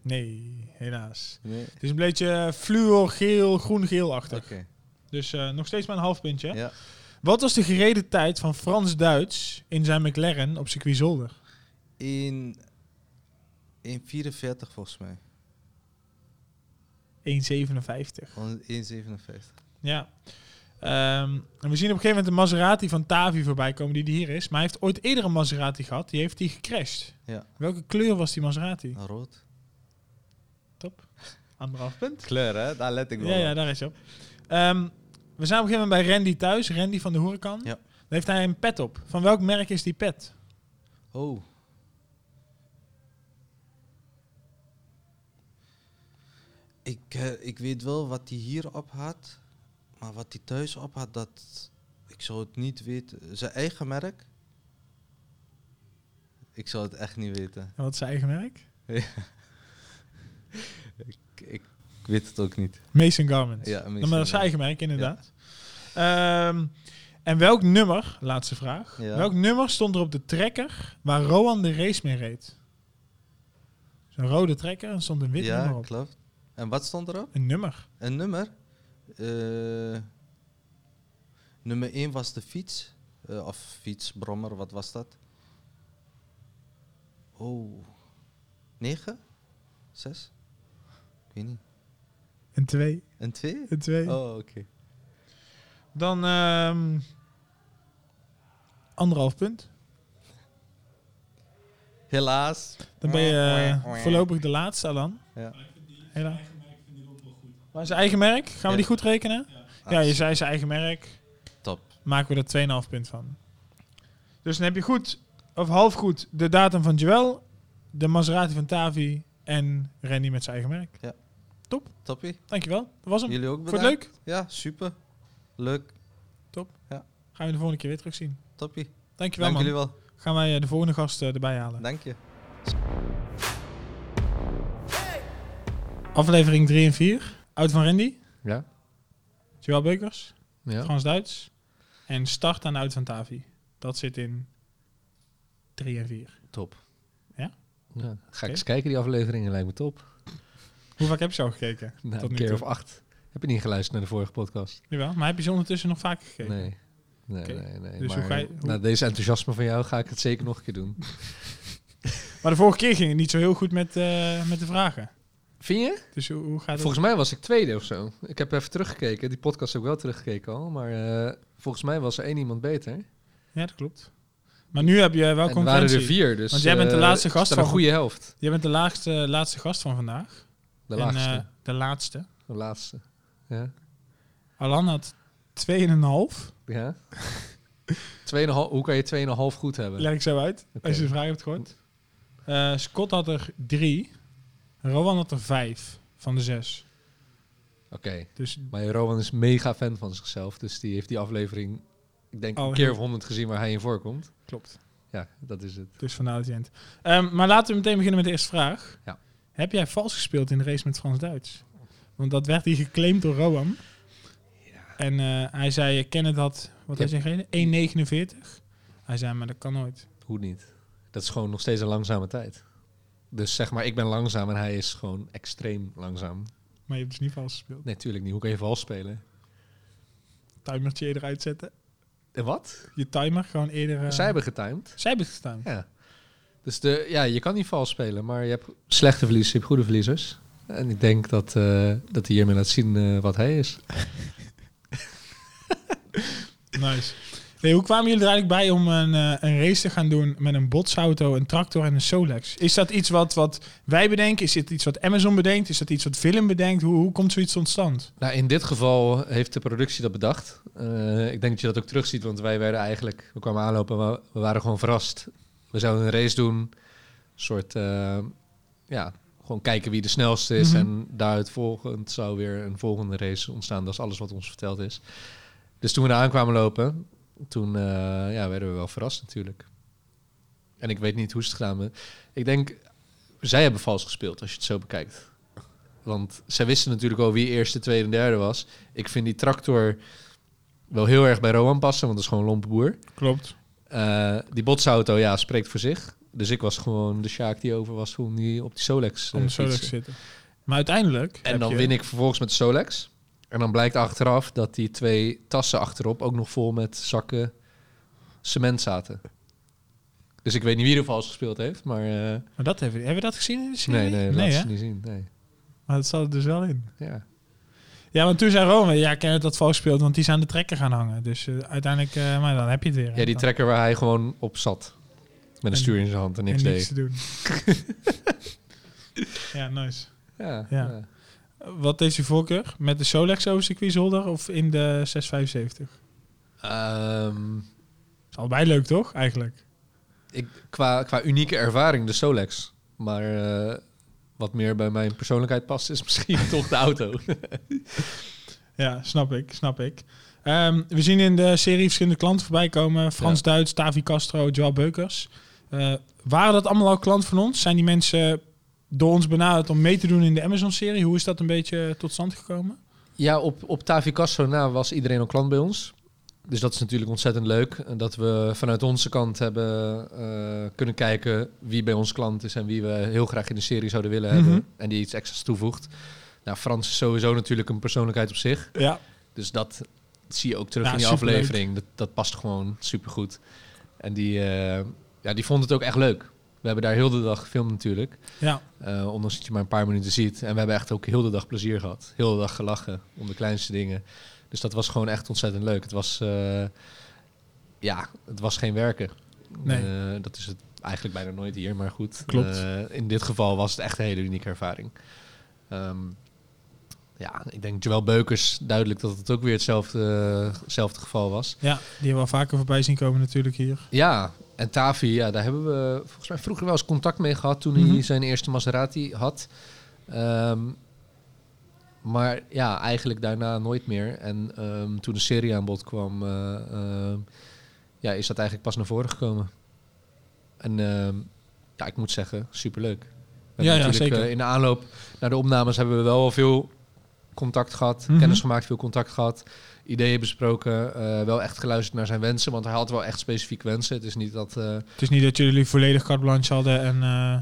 Nee, helaas. Nee? Het is een beetje fluor-geel, groen-geel-achtig. Dus eh, nog steeds maar een half puntje. Ja. Wat was de gereden tijd van Frans Duits in zijn McLaren op circuit Zolder? In, in 44 volgens mij. 1,57. Gewoon 1,57. Ja. Ehm, en we zien op een gegeven moment een Maserati van Tavi voorbij komen die, die hier is. Maar hij heeft ooit eerder een Maserati gehad. Die heeft die gecrashed. Ja. Welke kleur was die Maserati? Rood. Top. Anderhalf punt. Kleur, hè? Daar let ik Ja, ja, daar is hij op. Ehm, we zijn op een gegeven moment bij Randy thuis. Randy van de Horekan. Ja. Daar heeft hij een pet op. Van welk merk is die pet? Oh. Ik, eh, ik weet wel wat hij hier op had. Maar wat hij thuis op had, dat... Ik zou het niet weten. Zijn eigen merk? Ik zou het echt niet weten. En wat is zijn eigen merk? Ik, ik weet het ook niet. Mason Garment. Ja, Mason maar dat is zijn eigen merk, inderdaad. Ehm, en welk nummer, laatste vraag. Ja. Welk nummer stond er op de trekker waar Rowan de race mee reed? Zo'n rode trekker en stond een wit ja, nummer op. klopt. En wat stond erop? Een nummer. Een nummer. Eh, nummer 1 was de fiets. Eh, of fiets, brommer, wat was dat? Oh. 9? 6? Ik weet niet. Een twee. Een 2? Een twee. Oh, oké. Dan ehm, anderhalf punt. Helaas. Dan ben je eh, voorlopig de laatste dan. Ja. Helaas. Maar zijn eigen merk? Gaan we Ja. die goed rekenen? Ja, je zei zijn eigen merk. Top. Maken we er 2,5 punt van. Dus dan heb je goed, of half goed, de datum van Joel, de Maserati van Tavi en Randy met zijn eigen merk. Toppie. Dankjewel. Dat was hem. Jullie ook Vond je bedankt. het leuk? Ja, super. Leuk. Gaan we de volgende keer weer terugzien. Toppie. Dankjewel Dank man. jullie wel. Gaan wij eh, de volgende gast eh, erbij halen. Dank je. Aflevering 3 en 4. Oud van Randy. Ja? Joel Beukers. Ja. Frans-Duits. En start aan Oud van Tavi. Dat zit in 3 en 4. Top. ja. Ga ik eens kijken, die afleveringen lijkt me top. Hoe vaak heb je zo gekeken? Nou, Tot een keer toe. of acht. Heb je niet geluisterd naar de vorige podcast? Jawel, maar heb je ze ondertussen nog vaker gekeken? Nee. Nee, nee, nee. Dus hoe maar ga je- hoe- na deze enthousiasme van jou ga ik het zeker nog een keer doen. Maar de vorige keer ging het niet zo heel goed met, eh, met de vragen. Vind je? Dus hoe, hoe gaat het? Volgens mij was ik tweede of zo. Ik heb even teruggekeken. Die podcast heb ik wel teruggekeken al. Maar eh, volgens mij was er één iemand beter. Ja, dat klopt. Maar nu heb je wel en waren er vier. Dus, Want jij bent de eh, laatste gast dat een van- goede helft. Jij bent de laagste, laatste gast van vandaag. De En, laagste. eh, de laatste. de laatste. Ja. Alan had 2,5. ja. Tweeënhalf- hoe kan je 2,5 goed hebben? Leg ik zo uit, als je de vraag hebt gehoord. Eh, Scott had er 3. Rowan had er 5 van de 6. Oké. Dus Maar Rowan is mega fan van zichzelf. Dus die heeft die aflevering, ik denk, Oh, een keer of honderd gezien waar hij in voorkomt. klopt. Ja, dat is het. Dus dat hij het. Ehm, maar laten we meteen beginnen met de eerste vraag. Ja. Heb jij vals gespeeld in de race met Frans-Duits? Want dat werd hier geclaimd door Rowan. En eh, hij zei, Kenneth had, wat Ja. had je gegeven? 1,49. Hij zei, maar dat kan nooit. Hoe niet? Dat is gewoon nog steeds een langzame tijd. Dus zeg maar, ik ben langzaam en hij is gewoon extreem langzaam. Maar je hebt dus niet vals gespeeld. Nee, tuurlijk niet. Hoe kan je vals spelen? Timertje eerder uitzetten. En wat? Je timer gewoon eerder... eh, Zij hebben getimed. Zij hebben gestaan. Ja. Dus de, ja, je kan niet vals spelen, maar je hebt slechte verliezers, je hebt goede verliezers. En ik denk dat, eh, dat hij hiermee laat zien eh, wat hij is. Nice. Nee, hoe kwamen jullie er eigenlijk bij om een, eh, een race te gaan doen met een botsauto, een tractor en een Solex? Is dat iets wat, wat wij bedenken? Is dit iets wat Amazon bedenkt? Is dat iets wat film bedenkt? Hoe, hoe komt zoiets tot stand? Nou, in dit geval heeft de productie dat bedacht. Eh, ik denk dat je dat ook terugziet, want wij werden eigenlijk... We kwamen aanlopen en we, we waren gewoon verrast. We zouden een race doen. Een soort, eh, ja, gewoon kijken wie de snelste is. Mhm. En daaruit volgend zou weer een volgende race ontstaan. Dat is alles wat ons verteld is. Dus toen we daar aankwamen lopen, toen eh, ja, werden we wel verrast natuurlijk. En ik weet niet hoe ze het gedaan hebben. Ik denk, zij hebben vals gespeeld als je het zo bekijkt. Want zij wisten natuurlijk al wie eerste, tweede en derde was. Ik vind die tractor wel heel erg bij Rowan passen, want dat is gewoon een lompe boer. Klopt. Eh, die botsauto, ja, spreekt voor zich. Dus ik was gewoon de Sjaak die over was om die op die Solex Om eh, de Solex zitten. Maar uiteindelijk. En dan je- win ik vervolgens met de Solex. En dan blijkt achteraf dat die twee tassen achterop ook nog vol met zakken cement zaten. Dus ik weet niet wie er vals gespeeld heeft, maar... eh, Maar dat hebben, hebben we dat gezien in de serie? nee, nee, dat nee ze niet zien. Nee. Maar dat zat er dus wel in. Ja. Ja, want toen zei Rowan, ja, ik heb dat vals gespeeld, want die is aan de trekker gaan hangen. Dus eh, uiteindelijk, eh, maar dan heb je het weer. ja, die trekker waar hij gewoon op zat. Met een En- stuur in zijn hand en niks en niks deed. te doen. ja, nice. Ja, Ja. ja. Wat is uw voorkeur? Met de Solex over circuitzolder of in de 675? Ehm, Is allebei leuk, toch? Eigenlijk. ik, qua, qua unieke ervaring de Solex. Maar eh, wat meer bij mijn persoonlijkheid past is misschien toch de auto. Ja, snap ik, snap ik. Ehm, we zien in de serie verschillende klanten voorbij komen. Frans Duits, Tavi Castro, Joao Beukers. Eh, waren dat allemaal al klanten van ons? Zijn die mensen door ons benaderd om mee te doen in de Amazon-serie? Hoe is dat een beetje tot stand gekomen? Ja, op, op Tavi Castro na was iedereen al klant bij ons. Dus dat is natuurlijk ontzettend leuk. En dat we vanuit onze kant hebben eh, kunnen kijken wie bij ons klant is en wie we heel graag in de serie zouden willen Mhm. hebben. En die iets extra's toevoegt. Nou, Frans is sowieso natuurlijk een persoonlijkheid op zich. Ja. Dus dat zie je ook terug Ja, in die aflevering. Dat, dat past gewoon supergoed. En die, eh, ja, die vond het ook echt leuk. We hebben daar heel de dag gefilmd natuurlijk. Ja, Eh, ondanks dat je maar een paar minuten ziet. En we hebben echt ook heel de dag plezier gehad. Heel de dag gelachen om de kleinste dingen. Dus dat was gewoon echt ontzettend leuk. Het was, eh, ja, het was geen werken. Nee. Eh, dat is het eigenlijk bijna nooit hier, maar goed. Klopt. In dit geval was het echt een hele unieke ervaring. Ehm, ja, ik denk Joël Beukers, duidelijk dat het ook weer hetzelfde, hetzelfde geval was. ja, die hebben we al vaker voorbij zien komen natuurlijk hier. Ja, en Tavi, ja, daar hebben we volgens mij vroeger wel eens contact mee gehad toen Mhm. hij zijn eerste Maserati had. Ehm, maar ja, eigenlijk daarna nooit meer. En ehm, toen de serie aan bod kwam, eh, ehm, ja, is dat eigenlijk pas naar voren gekomen. En ja, ik moet zeggen, superleuk. Ja, ja, zeker. eh, in de aanloop naar de opnames hebben we wel veel contact gehad, Mhm. kennis gemaakt, veel contact gehad, ideeën besproken, eh, wel echt geluisterd naar zijn wensen, want hij had wel echt specifiek wensen. Het is niet dat... eh, Het is niet dat jullie volledig carte blanche hadden en... eh,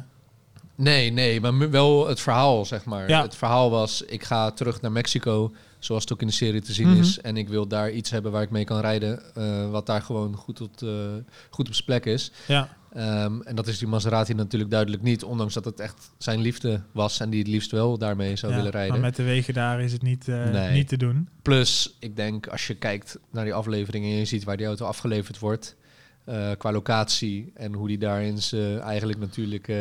Nee, nee, maar wel het verhaal, zeg maar. Ja. Het verhaal was, ik ga terug naar Mexico, zoals het ook in de serie te zien Mhm. is. En ik wil daar iets hebben waar ik mee kan rijden, wat daar gewoon goed op, de- goed op zijn plek is. Ja, Ehm, en dat is die Maserati natuurlijk duidelijk niet, ondanks dat het echt zijn liefde was en die het liefst wel daarmee zou ja, willen rijden. maar met de wegen daar is het niet, eh, Nee. niet te doen. Plus, ik denk als je kijkt naar die afleveringen en je ziet waar die auto afgeleverd wordt, eh, qua locatie en hoe die daar in zijn eigenlijk natuurlijk, eh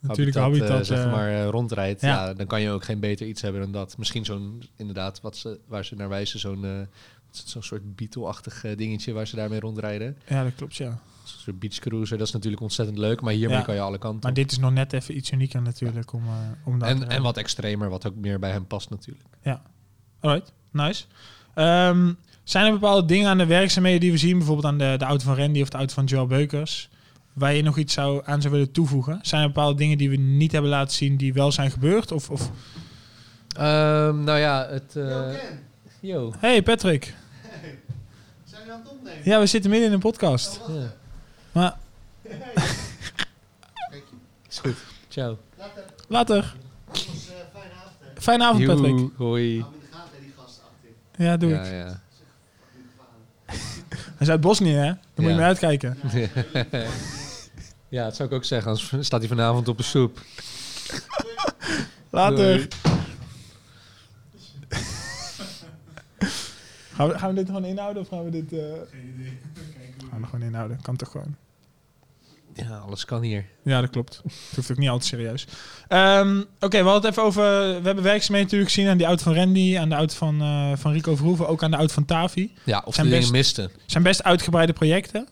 Natuurlijk habitat, habitat, zeg maar, rondrijdt. ja. Ja. dan kan je ook geen beter iets hebben dan dat. Misschien zo'n, inderdaad, wat ze, waar ze naar wijzen, zo'n zo'n soort Beetle-achtig eh, dingetje waar ze daarmee rondrijden. Ja, dat klopt, ja. Zo'n soort beach cruiser, dat is natuurlijk ontzettend leuk, maar hiermee Ja. kan je alle kanten Maar op. dit is nog net even iets unieker natuurlijk om, eh, om dat te En, rijden. en wat extremer, wat ook meer bij hem past natuurlijk. Alright, nice. Ehm, zijn er bepaalde dingen aan de werkzaamheden die we zien, bijvoorbeeld aan de, de auto van Randy of de auto van Joel Beukers, waar je nog iets zou, aan zou willen toevoegen? Zijn er bepaalde dingen die we niet hebben laten zien die wel zijn gebeurd? Of, of... Ehm, nou ja, het... eh, yo. Hey Patrick. Zijn we aan het opnemen? Ja, we zitten midden in een podcast. Ja, Maar is goed. Ciao. Later. later. Eh fijne avond. hè. Fijne avond Patrick. Joe, Hoi. Hou me in de gaten, hè, die gasten achter. Ja, doe Ja, ik. ja. Hij is uit Bosnië, hè? Dan moet je mee uitkijken. ja, dat zou ik ook zeggen. Anders staat hij vanavond op de soep. Later. Doei. Gaan we, gaan we dit gewoon inhouden of gaan we dit... eh Gaan er gewoon inhouden. Kan toch gewoon. Ja, alles kan hier. Ja, dat klopt. Het hoeft ook niet altijd serieus. Ehm, Oké, we hadden het even over... We hebben werkzaamheden natuurlijk gezien aan die auto van Randy, aan de auto van, eh, van Rico Verhoeven, ook aan de auto van Tavi. Ja, of Zijn de best- misten. zijn best uitgebreide projecten.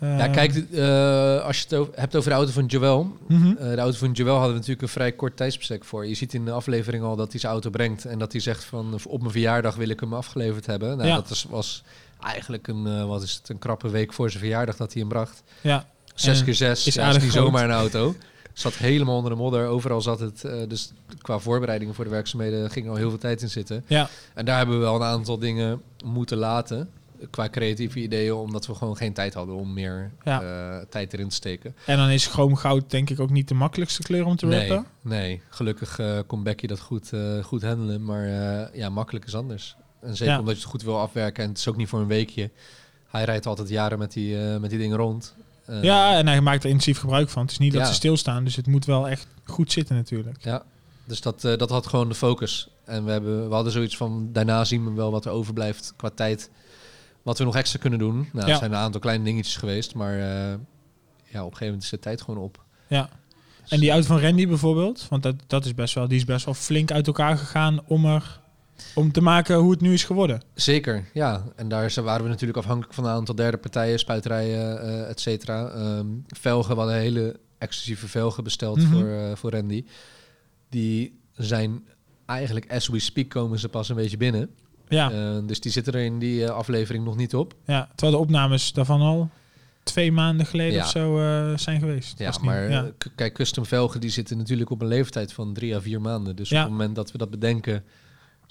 ja, Ehm, kijk, eh, als je het over- hebt over de auto van Joel. mhm. eh, de auto van Joel hadden we natuurlijk een vrij kort tijdsbestek voor. Je ziet in de aflevering al dat hij zijn auto brengt. En dat hij zegt van op mijn verjaardag wil ik hem afgeleverd hebben. Nou, Ja. dat is, was eigenlijk een, eh, wat is het, een krappe week voor zijn verjaardag dat hij hem bracht. Ja, Zes keer zes is ja, is niet zomaar een auto. Zat helemaal onder de modder. Overal zat het. eh, dus qua voorbereidingen voor de werkzaamheden ging al heel veel tijd in zitten. ja, En daar hebben we wel een aantal dingen moeten laten. Qua creatieve ideeën, omdat we gewoon geen tijd hadden om meer Ja. eh, tijd erin te steken. en dan is chroomgoud denk ik ook niet de makkelijkste kleur om te Nee, rappen. nee, gelukkig eh, kon Becky dat goed, goed handelen. Maar ja, makkelijk is anders. En zeker Ja. omdat je het goed wil afwerken. En het is ook niet voor een weekje. Hij rijdt altijd jaren met die, eh, met die dingen rond. Eh, Ja, en hij maakt er intensief gebruik van. Het is niet dat ze stilstaan, dus het moet wel echt goed zitten natuurlijk. Ja, dus dat, eh, dat had gewoon de focus. En we, hebben, we hadden zoiets van, daarna zien we wel wat er overblijft qua tijd. Wat we nog extra kunnen doen. Nou, Ja. er zijn een aantal kleine dingetjes geweest, maar ja, op een gegeven moment is de tijd gewoon op. Ja. En die auto van Randy bijvoorbeeld, want dat, dat is best wel, die is best wel flink uit elkaar gegaan om er om te maken hoe het nu is geworden. Zeker, ja. En daar waren we natuurlijk afhankelijk van een aantal derde partijen, spuiterijen, eh et cetera. Ehm, velgen, we hadden hele exclusieve velgen besteld Mhm. voor, eh, voor Randy. Die zijn eigenlijk, as we speak, komen ze pas een beetje binnen. Ja, Eh, dus die zitten er in die eh, aflevering nog niet op. ja, terwijl de opnames daarvan al twee maanden geleden Ja. of zo zijn geweest. Ja, maar ja. kijk, custom velgen die zitten natuurlijk op een leeftijd van drie à vier maanden. Dus Ja. op het moment dat we dat bedenken,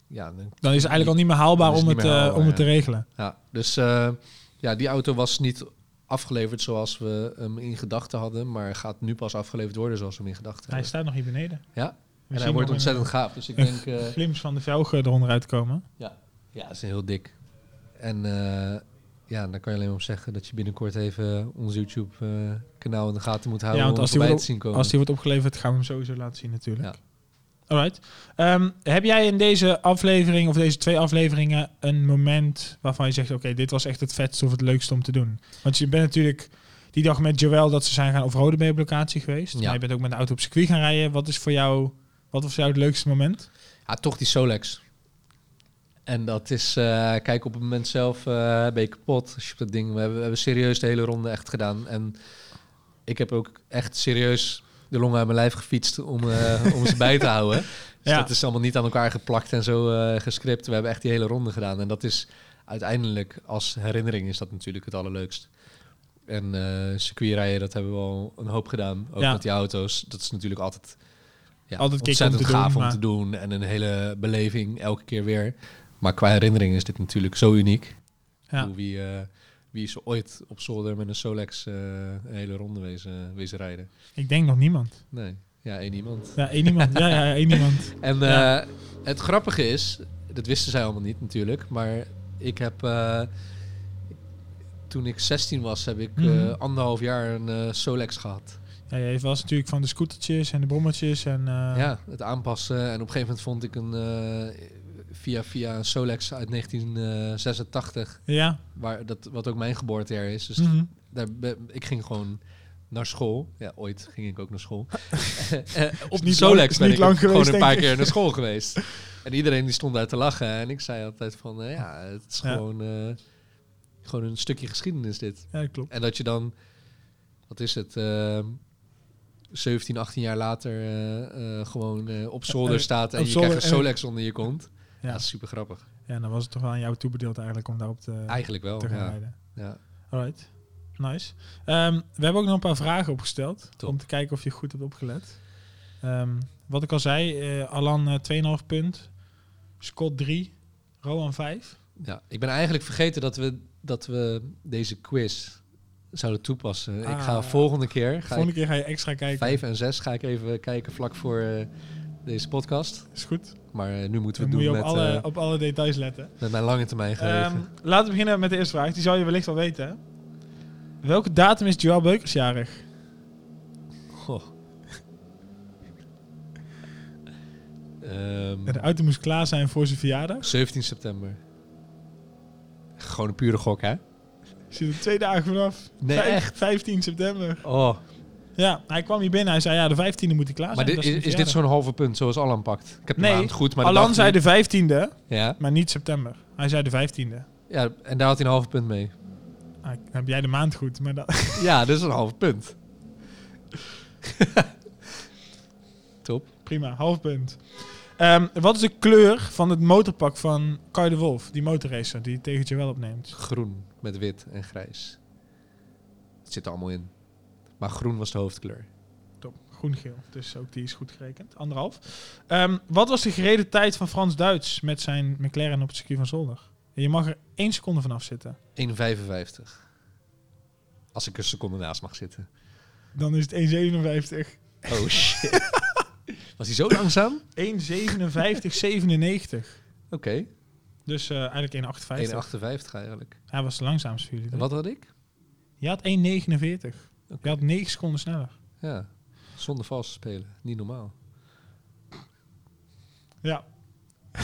ja, dan, dan is het eigenlijk al niet meer haalbaar om het meer eh, haalbaar, om het te ja. regelen. ja. Dus eh, ja, die auto was niet afgeleverd zoals we hem in gedachten hadden, maar gaat nu pas afgeleverd worden zoals we hem in gedachten Hij hebben. staat nog hier beneden. Ja, We en hij wordt ontzettend een, gaaf. Dus ik denk, eh, glimps van de velgen eronder uitkomen. ja, het is heel dik. En ja, dan kan je alleen maar op zeggen dat je binnenkort even ons YouTube-kanaal in de gaten moet houden Ja, want om als die wordt te zien komen. Als die wordt opgeleverd, gaan we hem sowieso laten zien natuurlijk. Ja. Alright. Ehm, heb jij in deze aflevering of deze twee afleveringen een moment waarvan je zegt: Oké, dit was echt het vetste of het leukste om te doen? Want je bent natuurlijk die dag met Joël dat ze zijn gaan over op locatie geweest. Ja. Maar je bent ook met de auto op circuit gaan rijden. Wat is voor jou, wat was voor jou het leukste moment? Ja, toch die Solex. En dat is, eh, kijk, op het moment zelf eh, ben je kapot als je op dat ding... We hebben, we hebben serieus de hele ronde echt gedaan. En ik heb ook echt serieus de longen uit mijn lijf gefietst om, eh, om ze bij te houden. Dus Ja. dat is allemaal niet aan elkaar geplakt en zo eh gescript. We hebben echt die hele ronde gedaan. En dat is uiteindelijk, als herinnering, is dat natuurlijk het allerleukst. En eh circuitrijden, dat hebben we al een hoop gedaan. Ook Ja. met die auto's. Dat is natuurlijk altijd, ja, Altijd kick om ontzettend te doen, gaaf om te doen. En een hele beleving elke keer weer. Maar qua herinnering is dit natuurlijk zo uniek. Ja. Hoe Wie, eh, wie is ooit op zolder met een Solex een hele ronde wezen, wezen rijden? Ik denk nog niemand. Nee. Ja, één iemand. Ja, één iemand. ja, ja, één iemand. En Ja. eh, het grappige is, dat wisten zij allemaal niet natuurlijk, maar ik heb eh, toen ik 16 was, heb ik Mhm. anderhalf jaar een Solex gehad. Ja, je was natuurlijk van de scootertjes en de brommertjes en... ja, het aanpassen. En op een gegeven moment vond ik een via via een Solex uit 1986, Ja. waar dat wat ook mijn geboortejaar is. Dus Mhm. daar ben- ik ging gewoon naar school. Ja, ooit ging ik ook naar school. Eh, op de niet Solex lang- ben ik lang ook gewoon geweest, een paar keer naar school geweest. En iedereen die stond daar te lachen. En ik zei altijd van, eh, ja, het is Ja. gewoon, eh, gewoon een stukje geschiedenis dit. Ja, klopt. En dat je dan, wat is het, eh 17, 18 jaar later gewoon op zolder staat en je zolder krijgt een en- Solex onder je kont. Ja, dat is super grappig. ja, dan was het toch wel aan jou toebedeeld eigenlijk om daarop te, Eigenlijk wel, te gaan ja. rijden. ja. Alright. Nice. Ehm, we hebben ook nog een paar vragen opgesteld. Top. Om te kijken of je goed hebt opgelet. Ehm, wat ik al zei, eh, Alan eh, 2,5 punt. Scott 3. Rowan 5. Ja, ik ben eigenlijk vergeten dat we, dat we deze quiz zouden toepassen. ik Ah, ga ja. volgende keer, ga Volgende keer ga je extra kijken. vijf en zes ga ik even kijken vlak voor eh, deze podcast. Is goed. Maar eh, nu moeten we Dan het moet je doen op met, alle, eh, op alle details letten. met mijn lange termijn geheugen. Ehm, laten we beginnen met de eerste vraag. Die zou je wellicht wel weten. hè? Welke datum is Joël Beukers jarig? Goh. Ehm, De auto moest klaar zijn voor zijn verjaardag. 17 september. Gewoon een pure gok, hè? Zit er twee dagen vanaf. Nee, Vijf- echt? 15 september. Oh, Ja, hij kwam hier binnen. Hij zei, ja, de 15e moet hij klaar maar zijn. dit, Dat is, dit zo'n halve punt zoals Alan pakt? Ik heb de Nee, maand goed, maar Alan zei de 15e, Ja, maar niet september. Hij zei de 15e. ja, en daar had hij een halve punt mee. Ah, heb jij de maand goed, maar dat... Ja, dat is een halve punt. Top. Prima, half punt. Ehm, wat is de kleur van het motorpak van Kai de Wolf, die motorracer, die tegen je wel opneemt? Groen met wit en grijs. Het zit er allemaal in. Maar groen was de hoofdkleur. Top, groen-geel. Dus ook die is goed gerekend. Anderhalf. Ehm, wat was de gereden tijd van Frans Duits met zijn McLaren op het circuit van Zolder? Je mag er één seconde vanaf zitten. 1,55. Als ik een seconde naast mag zitten. Dan is het 1,57. Oh shit. Was hij zo langzaam? 1,57,97. Oké. Dus eh, eigenlijk 1,58. 1,58 eigenlijk. Hij was de langzaamste voor jullie. En wat had ik? Je had 1,49. Je had 9 seconden sneller. Ja. Zonder vals te spelen. Niet normaal. Ja.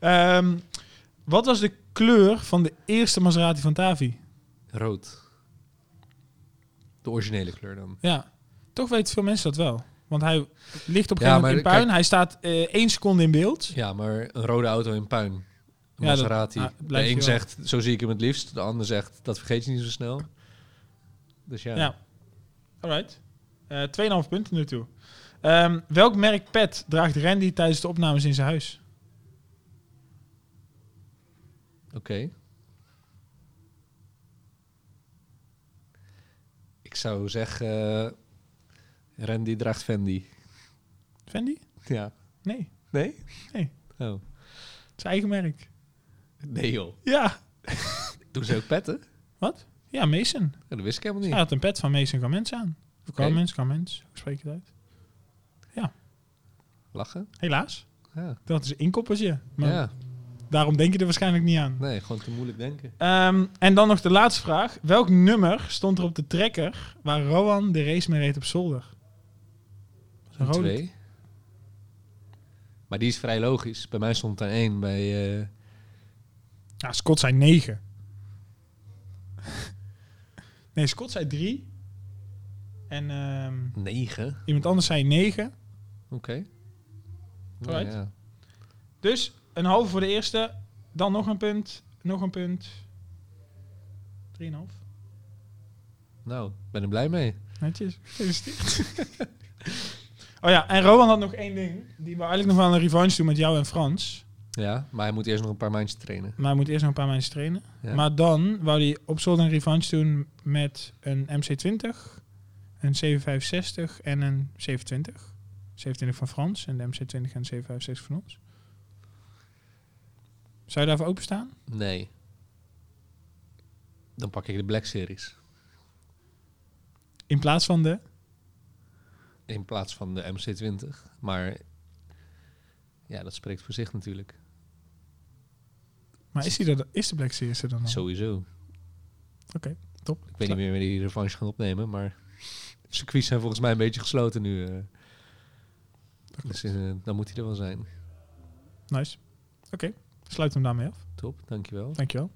Ehm, wat was de kleur van de eerste Maserati van Tavi? Rood. De originele kleur dan. Ja, toch weten veel mensen dat wel. Want hij ligt op een Ja, in puin. kijk- hij staat eh één seconde in beeld. Ja, maar een rode auto in puin. Een Ja, dat- Maserati. ah, de een zegt, zo zie ik hem het liefst. De ander zegt, dat vergeet je niet zo snel. Dus ja. Ja. Alright. Eh 2,5 punten nu toe. Ehm, welk merk pet draagt Randy tijdens de opnames in zijn huis? Oké. Ik zou zeggen... eh, Randy draagt Fendi. Fendi? Ja. Nee, Nee? Nee. Oh. zijn eigen merk. Nee joh. Ja. Doen ze ook petten? Wat? Ja, Mason. Ja, dat wist ik helemaal niet. Hij had een pet van Mason Garments aan. Of Oké. Garments, Garments. Hoe spreek je het uit? Lachen? Helaas. Ja. Dat is een inkoppertje. Maar ja. daarom denk je er waarschijnlijk niet aan. Nee, gewoon te moeilijk denken. Ehm, en dan nog de laatste vraag. Welk nummer stond er op de trekker waar Rowan de race mee reed op zolder? Een twee. Maar die is vrij logisch. Bij mij stond er één. Bij, Ja, Scott zei 9. Nee, Scott zei 3. En ehm, negen. iemand anders zei 9. Oké. Nou, Alright. ja. Dus een halve voor de eerste. Dan nog een punt. Nog een punt. 3,5. Nou, ben er blij mee. Netjes. Gefeliciteerd. oh ja, en Rowan had nog één ding. Die we eigenlijk nog wel een revanche doen met jou en Frans. Ja, maar hij moet eerst nog een paar maandjes trainen. Maar hij moet eerst nog een paar maanden trainen. Ja. Maar dan wou hij op zolder een revanche doen met een MC20, een 765 en een 720. 27 van Frans en de MC20 en de 765 van ons. Zou je daarvoor openstaan? Nee. Dan pak ik de Black Series. In plaats van de... in plaats van de MC20. Maar ja, dat spreekt voor zich natuurlijk. Maar is, die er, is de Black Series er dan al? Sowieso. Oké, top. Ik weet niet meer wanneer die revanche gaan opnemen, maar circuits zijn volgens mij een beetje gesloten nu. eh. dus eh, dan moet hij er wel zijn. Nice. Oké, sluit hem daarmee af. Top, dankjewel. Dankjewel.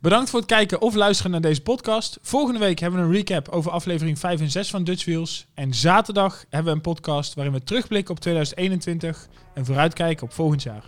Bedankt voor het kijken of luisteren naar deze podcast. Volgende week hebben we een recap over aflevering 5 en 6 van Dutch Wheels. En zaterdag hebben we een podcast waarin we terugblikken op 2021 en vooruitkijken op volgend jaar.